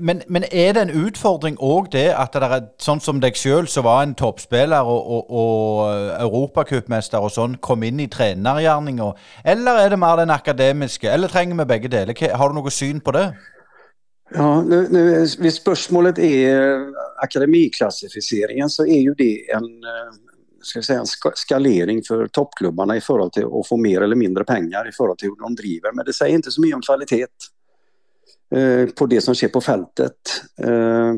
Men, men, er det en utfordring òg det at det er sånn som deg sjøl, som var en toppspiller og, og, og europacupmester og sånn, kom inn i trenergjerninga? Eller er det mer den akademiske? Eller trenger vi begge deler? Har du noe syn på det? Ja, nu, nu, vid spörsmålet är eh, akademiklassificeringen så är ju det en, eh, ska säga, en skalering för toppklubbarna i förhållande till att få mer eller mindre pengar i förhållande till hur de driver. Men det säger inte så mycket om kvalitet eh, på det som sker på fältet. Eh,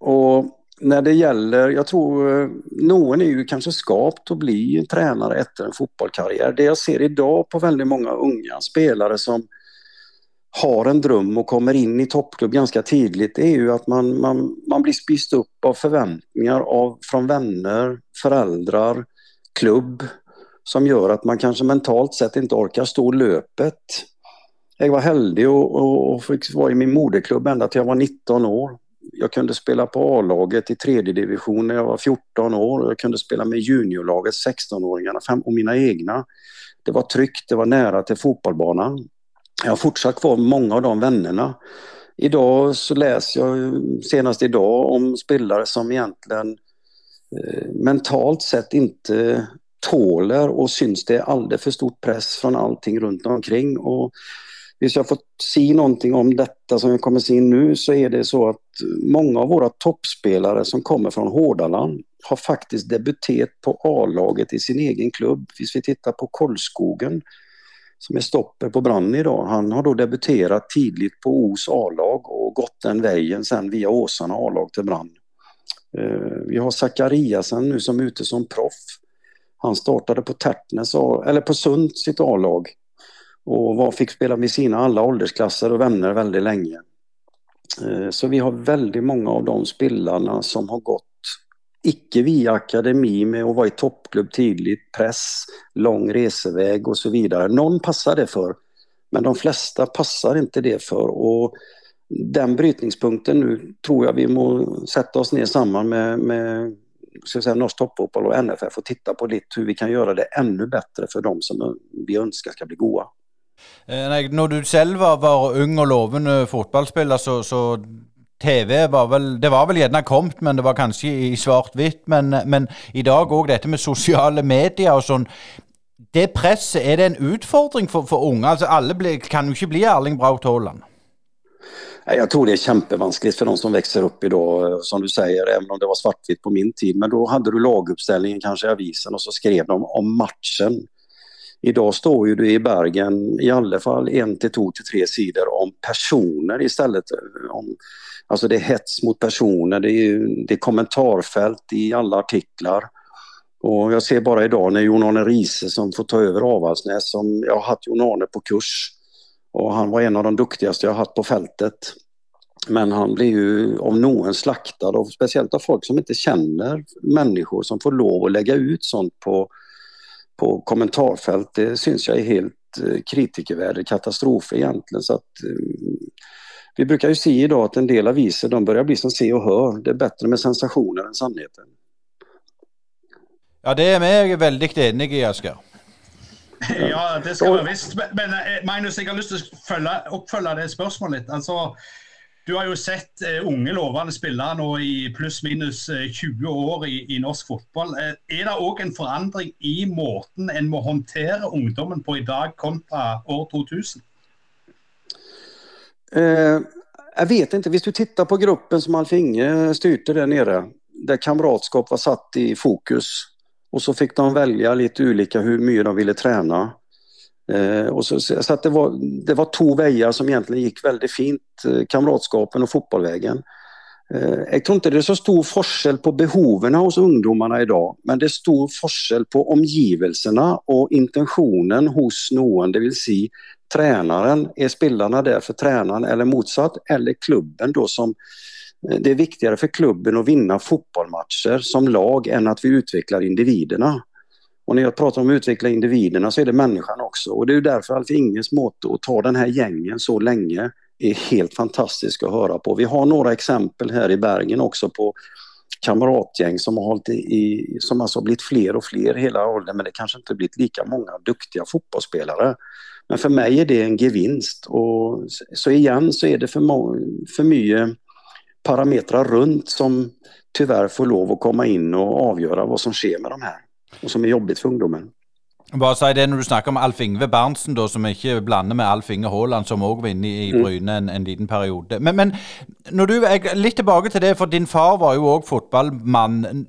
och när det gäller, jag tror eh, någon är ju kanske skapt att bli tränare efter en fotbollskarriär. Det jag ser idag på väldigt många unga spelare som har en dröm och kommer in i toppklubb ganska tidigt det är ju att man, man, man blir spist upp av förväntningar av, från vänner, föräldrar, klubb som gör att man kanske mentalt sett inte orkar stå löpet. Jag var heldig och, och, och fick vara i min moderklubb ända till jag var 19 år. Jag kunde spela på A-laget i tredje division när jag var 14 år. Jag kunde spela med juniorlaget, 16-åringarna och mina egna. Det var tryggt, det var nära till fotbollsbanan. Jag har fortsatt kvar många av de vännerna. Idag så läser jag senast idag om spelare som egentligen eh, mentalt sett inte tåler och syns det alldeles för stor press från allting runt omkring. Och visst jag fått se någonting om detta som jag kommer se nu så är det så att många av våra toppspelare som kommer från Hårdaland har faktiskt debuterat på A-laget i sin egen klubb. Om vi tittar på Kollskogen som är stopper på branden idag. Han har då debuterat tidigt på Os A-lag och gått den vägen sen via Åsarna A-lag till brand. Eh, vi har Zachariasen nu som är ute som proff. Han startade på Tertnes, eller på Sund sitt A-lag och var, fick spela med sina alla åldersklasser och vänner väldigt länge. Eh, så vi har väldigt många av de spelarna som har gått icke via akademi med att vara i toppklubb tidigt, press, lång reseväg och så vidare. Någon passar det för, men de flesta passar inte det för. Och den brytningspunkten nu tror jag vi må sätta oss ner samman med, med ska säga, Norsk Toppfotboll och NFF och titta på lite hur vi kan göra det ännu bättre för de som vi önskar ska bli goda. Eh, när når du selv var, var ung og lovende eh, fotballspiller, så, så TV var vel Det var vel gjerne kommet, men det var kanskje i svart-hvitt. Men, men, i dag òg dette med sosiale medier og sånn. Det presset, er det en utfordring for, for unge? Altså Alle ble, kan jo ikke bli Erling Braut Haaland. Jag tror det är kämpevanskligt för de som växer upp idag, som du säger, även om det var svartvitt på min tid. Men då hade du laguppställningen kanske i avisen och så skrev de om matchen. Idag står ju du i Bergen i alla fall en till två till tre sidor om personer istället. Om, alltså det är hets mot personer, det är, det är kommentarfält i alla artiklar. Och jag ser bara idag när Jon-Arne Riese som får ta över Avaldsnäs, som jag har haft Jon-Arne på kurs och han var en av de duktigaste jag har haft på fältet. Men han blir ju av någon slaktad, och speciellt av folk som inte känner människor som får lov att lägga ut sånt på på kommentarfält, det syns jag är helt eh, kritikervärdig katastrof egentligen. Så att, eh, vi brukar ju se idag att en del aviser de börjar bli som se och hör. Det är bättre med sensationer än sannheten. Ja, det är vi väldigt eniga i, Asker. Ja, det skal være visst. Men eh, Magnus, jeg har lyst til å følge, oppfølge det spørsmålet. Altså, du har jo sett uh, unge, lovende spillere nå i pluss-minus eh, 20 år i, i norsk fotball. Uh, er det òg en forandring i måten en må håndtere ungdommen på i dag kontra år 2000? Eh, jag vet inte, Om du tittar på gruppen som Alf Inge styrte där nere, där kamratskap var satt i fokus och så fick de välja lite olika hur mycket de ville träna. Eh, och så, så att det, var, det var två vägar som egentligen gick väldigt fint, eh, kamratskapen och fotbollvägen. Eh, jag tror inte det är så stor forskel på behoven hos ungdomarna idag, men det är stor forskel på omgivelserna och intentionen hos någon, det vill säga tränaren. Är spelarna där för tränaren eller motsatt, eller klubben då som det är viktigare för klubben att vinna fotbollsmatcher som lag än att vi utvecklar individerna. Och när jag pratar om att utveckla individerna så är det människan också. Och det är därför Alf Inges motto att ta den här gängen så länge är helt fantastisk att höra på. Vi har några exempel här i Bergen också på kamratgäng som har hållit i, som alltså blivit fler och fler hela åldern men det kanske inte blivit lika många duktiga fotbollsspelare. Men för mig är det en gevinst och så igen så är det för, för mycket parametrar runt som tyvärr får lov att komma in och avgöra vad som sker med de här och som är jobbigt för ungdomen. Bare si det når du snakker om Alf Ingve Berntsen, da, som ikke blander med Alf Inge Haaland, som òg var inne i mm. Bryne en, en, liten periode. Men, men du, litt tilbake til det, for din far var jo òg fotballmann.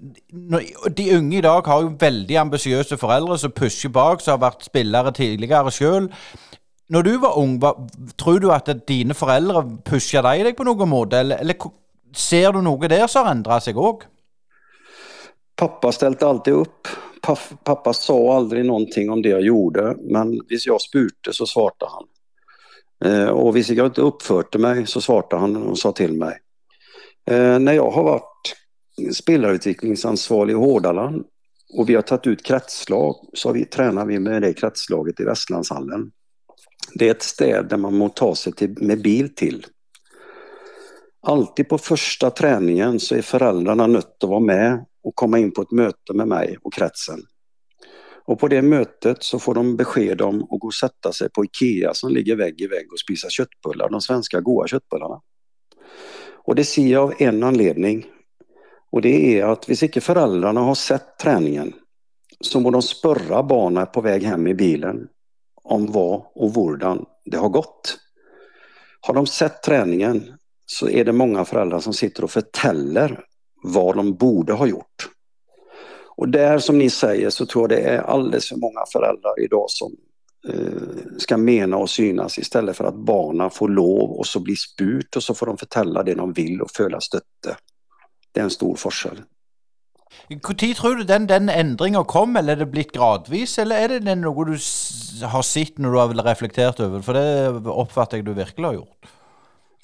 De unge i dag har jo veldig ambisiøse foreldre som pusher bak, som har vært spillere tidligere sjøl. Når du var ung, var, tror du at dine foreldre pusha deg på noen måte, eller, eller ser du noe der som har endra seg òg? Pappa ställde alltid upp. Pappa sa aldrig någonting om det jag gjorde, men visst jag spurte så svarade han. Eh, och visst jag inte uppförde mig så svarade han och sa till mig. Eh, när jag har varit spelarutvecklingsansvarig i Hårdaland och vi har tagit ut kretslag så vi, tränar vi med det kretslaget i Västlandshallen. Det är ett städ där man må ta sig till, med bil till. Alltid på första träningen så är föräldrarna nött att vara med och komma in på ett möte med mig och kretsen. Och på det mötet så får de besked om att gå och sätta sig på Ikea som ligger vägg i vägg och spisa köttbullar, de svenska goda köttbullarna. Och det ser jag av en anledning. Och det är att hvis inte föräldrarna har sett träningen så må de spörra barnen på väg hem i bilen om vad och hurdan det har gått. Har de sett träningen så är det många föräldrar som sitter och förtäller vad de borde ha gjort. Och där som ni säger så tror jag det är alldeles för många föräldrar idag som eh, ska mena och synas istället för att barnen får lov och så blir spurt och så får de förtälla det de vill och föla stötte. Det är en stor forskel. Når tror du den, den endringa kom, eller er det blitt gradvis, eller är det noe du har sett när du har reflekterat över? For det oppfatter jeg du virkelig har gjort.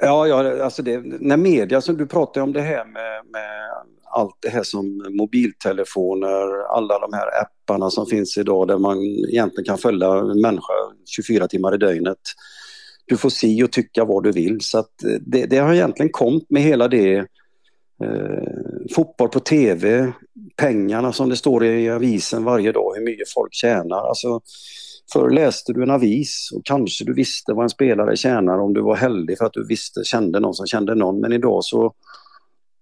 Ja, ja alltså det, när media, som du pratar om det här med, med allt det här som mobiltelefoner, alla de här apparna som finns idag där man egentligen kan följa en människa 24 timmar i dygnet. Du får se och tycka vad du vill. Så att det, det har egentligen kommit med hela det eh, fotboll på tv, pengarna som det står i avisen varje dag, hur mycket folk tjänar. Alltså, Förr läste du en avis och kanske du visste vad en spelare tjänar om du var heldig för att du visste, kände någon som kände någon. Men idag så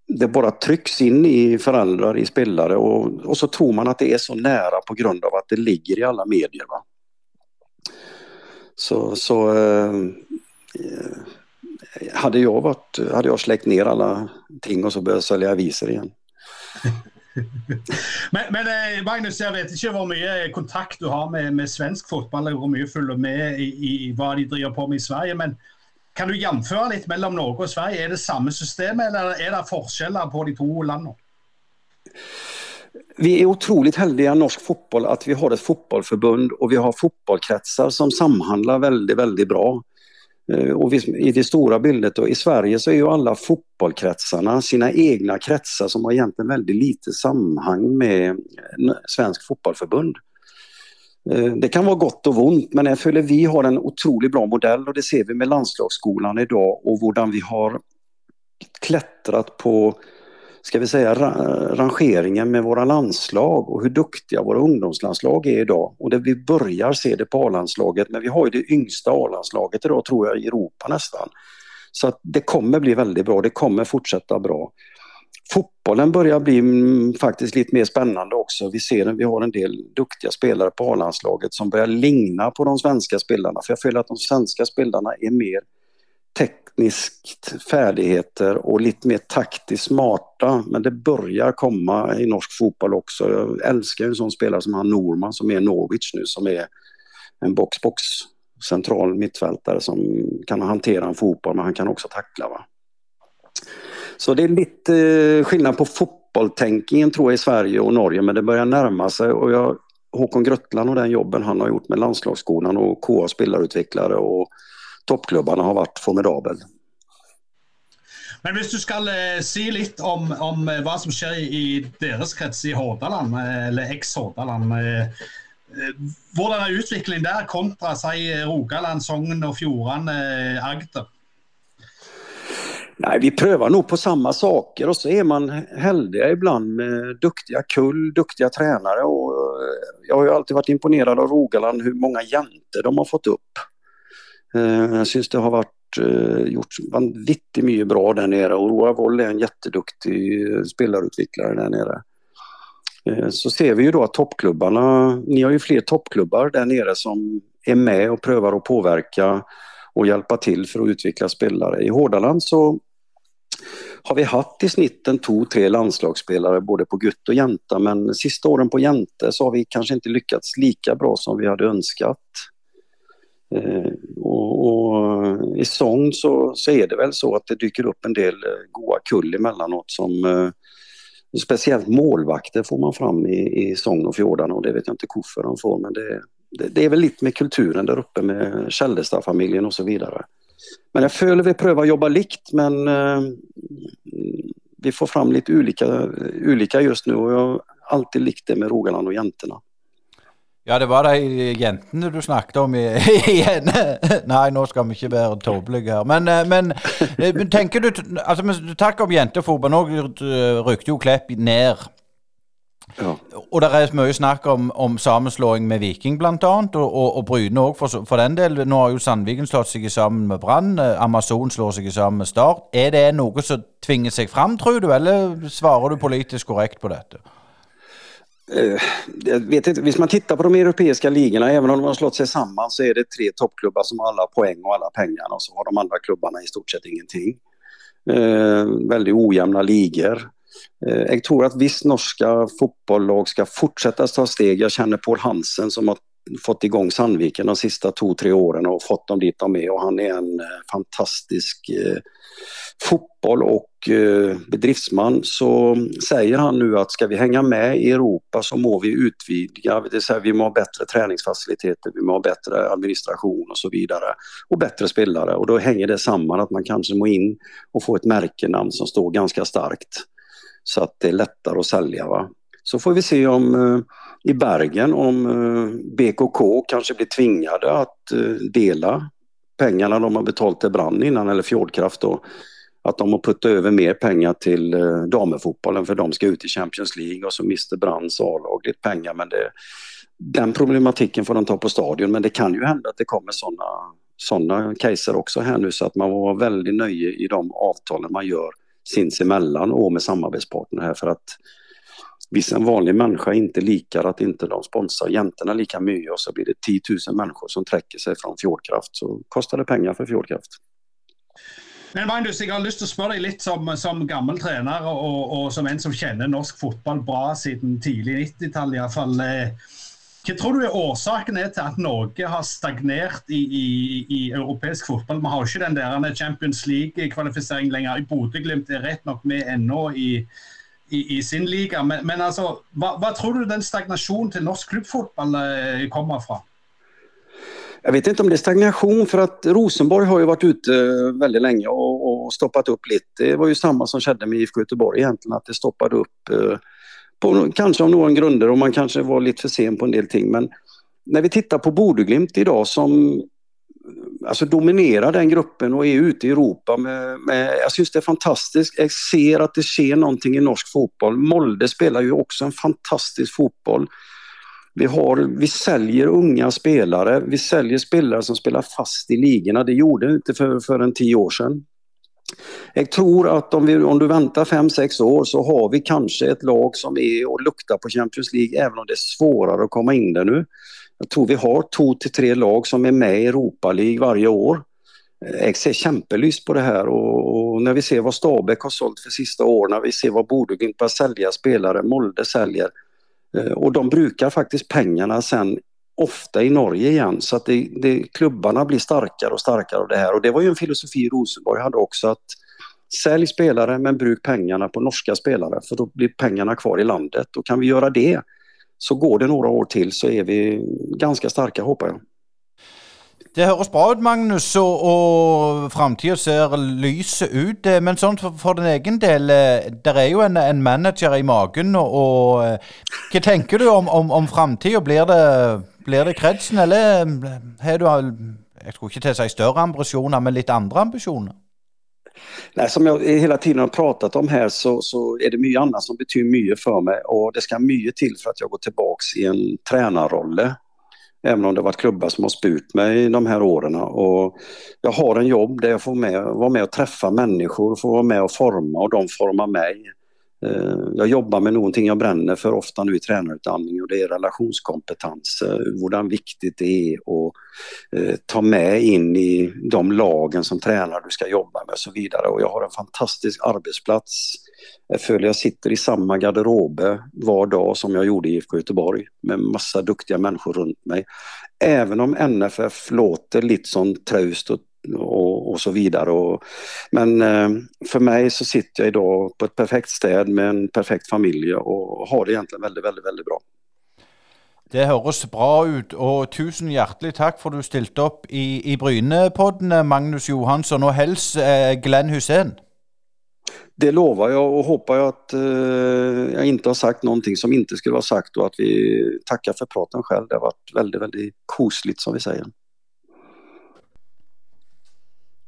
det bara trycks in i föräldrar, i spelare och, och så tror man att det är så nära på grund av att det ligger i alla medier. Va? Så, så eh, hade jag varit, hade jag släckt ner alla ting och så börjat sälja aviser igen. men, men, eh, Magnus, jeg vet ikke hvor mye eh, kontakt du har med, med svensk fotball, eller hvor mye følger med i, i, hva de driver på med i Sverige. Men kan du jämföra litt mellom Norge og Sverige? Er det samme systemet, eller er det forskjeller på de to landene? Vi är otroligt heldiga i norsk fotboll att vi har ett fotbollförbund och vi har fotbollkretsar som samhandlar väldigt, väldigt bra. Eh, och i det stora bildet då, i Sverige så är ju alla fotbollkretsarna sina egna kretsar som har egentligen väldigt lite sammanhang med eh, Svensk fotbollförbund. Eh, det kan vara gott och ont men jag följer vi har en otroligt bra modell och det ser vi med landslagsskolan idag och hur vi har klättrat på ska vi säga, rangeringen med våra landslag och hur duktiga våra ungdomslandslag är idag. Och det vi börjar se det på A-landslaget, men vi har ju det yngsta A-landslaget idag tror jag i Europa nästan. Så att det kommer bli väldigt bra, det kommer fortsätta bra. Fotbollen börjar bli mm, faktiskt lite mer spännande också. Vi ser att vi har en del duktiga spelare på A-landslaget som börjar ligna på de svenska spelarna. För jag följer att de svenska spelarna är mer tekniskt färdigheter och lite mer taktiskt smarta. Men det börjar komma i norsk fotboll också. Jag älskar en sån spelare som han Norman som är Norwich nu som är en box-box central mittfältare som kan hantera en fotboll men han kan också tackla. Va? Så det är lite eh, skillnad på fotbolltänkningen tror jag i Sverige och Norge men det börjar närma sig och jag Håkon Grötland och den jobben han har gjort med landslagsskolan och KA spelarutvecklare och toppklubbarna har varit formidabel. Men om du ska eh, si litt om, om eh, hva som skjer i deres krets i Hordaland, eh, eller eks-Hordaland. Hvordan er utviklingen der kontra si, Rogaland, Sogn och Fjordane, Agder? Nej, vi prövar nog på samma saker och så är man heldiga ibland med duktiga kull, duktiga tränare. Och jag har ju alltid varit imponerad av Rogaland, hur många jäntor de har fått upp. Eh, jag syns det har varit eh, gjort vanvittigt mycket bra där nere och Roa Woll är en jätteduktig spelarutvecklare där nere. Eh, så ser vi ju då att toppklubbarna, ni har ju fler toppklubbar där nere som är med och prövar att påverka och hjälpa till för att utveckla spelare. I Hårdaland så har vi haft i snitt en två, tre landslagsspelare både på gutt och jänta men sista åren på jänte så har vi kanske inte lyckats lika bra som vi hade önskat. Eh, och, och, I sång så, så är det väl så att det dyker upp en del eh, goa kull emellanåt som eh, Speciellt målvakter får man fram i, i sång och fjordarna och det vet jag inte koffer de får men det, det, det, är väl lite med kulturen där uppe med Källestad-familjen och så vidare. Men jag följer vi prövar jobba likt men eh, vi får fram lite olika, olika just nu och jag har alltid likt det med Rogaland och jäntorna. Ja, det var de jentene du snakket om igjen. Nei, nå skal vi ikke være tåpelige her. Men, eh, men, eh, men, tenker du altså, men Takk om jentefotball. Nå rykte jo Klepp ned. Ja. Og det er mye snakk om, om sammenslåing med Viking bl.a., og, og, og Bryne òg for, for, den del. Nå har jo Sandviken slått seg sammen med Brann. Eh, Amazon slår seg sammen med Start. Er det noe som tvinger seg fram, tror du, eller svarer du politisk korrekt på dette? Eh, jag vet inte, visst man tittar på de europeiska ligorna, även om de har slått sig samman så är det tre toppklubbar som har alla poäng och alla pengarna och så har de andra klubbarna i stort sett ingenting. Eh, väldigt ojämna ligor. Eh, jag tror att visst norska fotbollslag ska fortsätta ta steg. Jag känner Paul Hansen som har fått igång Sandviken de sista två, tre åren och fått dem dit de är och han är en eh, fantastisk eh, fotboll och eh, bedriftsman så säger han nu att ska vi hänga med i Europa så må vi utvidga, det vill säga vi må ha bättre träningsfaciliteter, vi må ha bättre administration och så vidare och bättre spelare och då hänger det samman att man kanske må in och få ett märkenamn som står ganska starkt så att det är lättare att sälja. Va? Så får vi se om eh, i Bergen om eh, BKK kanske blir tvingade att eh, dela pengarna de har betalt till Brann innan, eller Fjordkraft då, att de har puttat över mer pengar till damfotbollen för de ska ut i Champions League och så mister Brands A-lag lite pengar. Men det, den problematiken får de ta på stadion men det kan ju hända att det kommer sådana såna caser också här nu så att man var väldigt nöjd i de avtalen man gör sinsemellan och med samarbetspartner här för att Visst en vanlig människa inte likar att inte de sponsrar jäntorna lika mycket och så blir det 10 000 människor som träcker sig från Fjordkraft så kostar det pengar för Fjordkraft. Men Magnus, jeg har lyst til å spørre deg litt som, som gammel trener og, og, som en som kjenner norsk fotball bra siden tidlig 90-tall iallfall. Eh, hva tror du er årsaken er til at Norge har stagnert i, i, i europeisk fotball? Vi har jo ikke den der Champions League-kvalifisering lenger. Bodø-Glimt er rett nok med ennå i, i, i, sin liga. Men, men alltså, vad, tror du den stagnationen till norsk klubbfotboll eh, kommer ifrån? Jag vet inte om det är stagnation för att Rosenborg har ju varit ute eh, väldigt länge och, och stoppat upp lite. Det var ju samma som skedde med IFK Göteborg egentligen, att det stoppade upp eh, på, kanske av några grunder och man kanske var lite för sen på en del ting. Men när vi tittar på Bodeglimt idag som alltså dominerar den gruppen och är ute i Europa. Med, med, jag syns det är fantastiskt. Jag ser att det sker någonting i norsk fotboll. Molde spelar ju också en fantastisk fotboll. Vi, har, vi säljer unga spelare, vi säljer spelare som spelar fast i ligorna. Det gjorde vi inte för, för en tio år sedan. Jag tror att om, vi, om du väntar 5-6 år så har vi kanske ett lag som är och luktar på Champions League även om det är svårare att komma in där nu. Jag tror vi har två till tre lag som är med i Europa League varje år. Eh, Jag ser kämpelyst på det här och, och, när vi ser vad Stabäck har sålt för sista åren, när vi ser vad Bodeglimt börjar sälja spelare, Molde säljer eh, och de brukar faktiskt pengarna sen ofta i Norge igen. Så att det, det, klubbarna blir starkare och starkare av det här. Och det var ju en filosofi Rosenborg hade också att sälj spelare men bruk pengarna på norska spelare för då blir pengarna kvar i landet. Och kan vi göra det så går det några år till så är vi ganska starka hoppas jag. Det høres bra ut, Magnus, og, og framtida ser lys ut. Men sånn for, for din egen del, eh, det er jo en, en, manager i magen. Og, og hva eh, tenker du om, om, om framtida? Blir det, blir det kretsen, eller eh, har du jeg skulle ikke til å si større ambisjoner, men litt andre ambisjoner? Nej, som jag hela tiden har pratat om här så, så är det mycket annat som betyder mycket för mig och det ska mycket till för att jag går tillbaks i en tränarroll. Även om det varit klubbar som har spurt mig de här åren. Och jag har en jobb där jag får med, vara med och träffa människor, får vara med och forma och de formar mig. Eh, jag jobbar med någonting jag bränner för ofta nu i tränarutbildning och det är relationskompetens, eh, hur viktigt det är att eh, ta med in i de lagen som tränare du ska jobba med och så vidare. Och jag har en fantastisk arbetsplats. Jag följer jag sitter i samma garderobe var dag som jag gjorde i IFK Göteborg med massa duktiga människor runt mig. Även om NFF låter lite som traust och och, och så vidare. Och, men eh, för mig så sitter jag idag på ett perfekt städ med en perfekt familj och har det egentligen väldigt, väldigt, väldigt bra. Det høres bra ut, og tusen hjertelig takk for du stilte opp i, i Brynepodden, Magnus Johansson, og helst eh, Glenn Hussein. Det lovar jag och hoppas att eh, jag inte har sagt någonting som inte skulle vara sagt och att vi tackar för praten själv. Det har varit väldigt, väldigt kosligt som vi säger.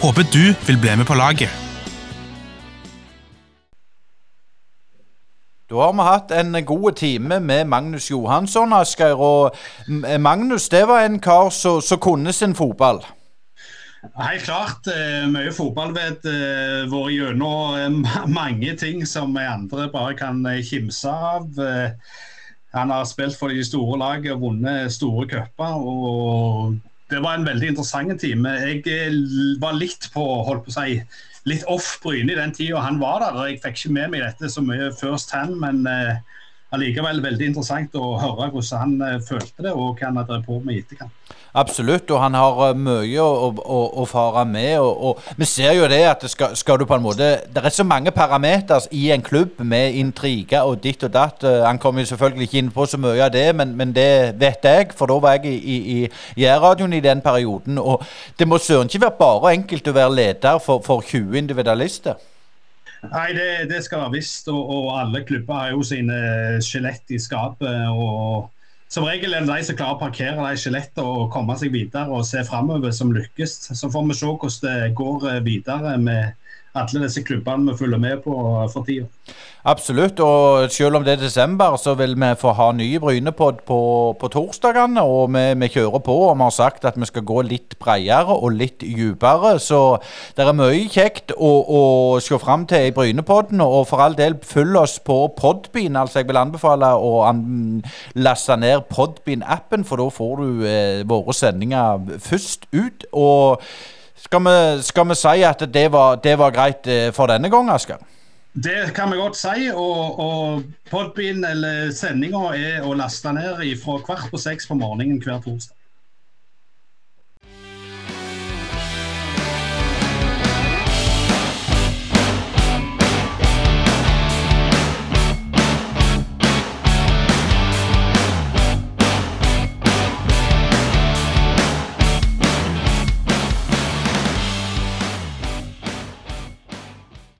Håper du vil bli med på laget. Da har vi hatt en god time med Magnus Johansson, Asgeir. Og Magnus det var en kar som kunne sin fotball. Helt klart. Eh, mye fotball vet eh, vært gjennom eh, mange ting som vi andre bare kan kimse av. Han har spilt for de store lagene vunnet store cuper. og det var en veldig interessant time. Jeg eh, var litt på holdt på å si, litt off Bryne i den tida han var der. Jeg fikk ikke med meg dette så mye first hand, men uh, allikevel veldig interessant å høre hvordan han eh, følte det, og hva han har drevet på med i etterkant. Absolutt, og han har eh, mye å, å, å, fare med. Og, og, Vi ser jo det at skal, skal, du på en måte Det er så mange parametere i en klubb med intriger og ditt og datt. Eh, han kommer jo selvfølgelig ikke inn på så mye av det, men, men det vet jeg, for da var jeg i, i, i i den perioden. Og det må søren ikke være bare enkelt å være leder for, for 20 individualister. Nei, det, det skal være visst. Og, og, alle klubber har jo sine eh, skjelett i skapet. og som regel er det de som klarer å parkere de skjelettene og komme seg videre og se framover, som lykkes. Så får vi se hvordan det går eh, videre med alle disse klubbene vi følger med på for tida. Absolutt, og selv om det er desember, så vil vi få ha nye Brynepod på, på torsdagene. Og vi, vi, kjører på, og vi har sagt at vi skal gå litt bredere og litt dypere. Så det er mye kjekt å, å se fram til i Brynepodden. Og for all del, følg oss på Podbean. Altså, jeg vil anbefale å an laste ned Podbean-appen, for da får du eh, våre sendinger først ut. og skal vi, skal vi si at det var, det var greit eh, for denne gang, Asker? Det kan vi godt si. Og, og Podbean eller sendinga er å laste ned fra kvart på seks på morgenen hver torsdag.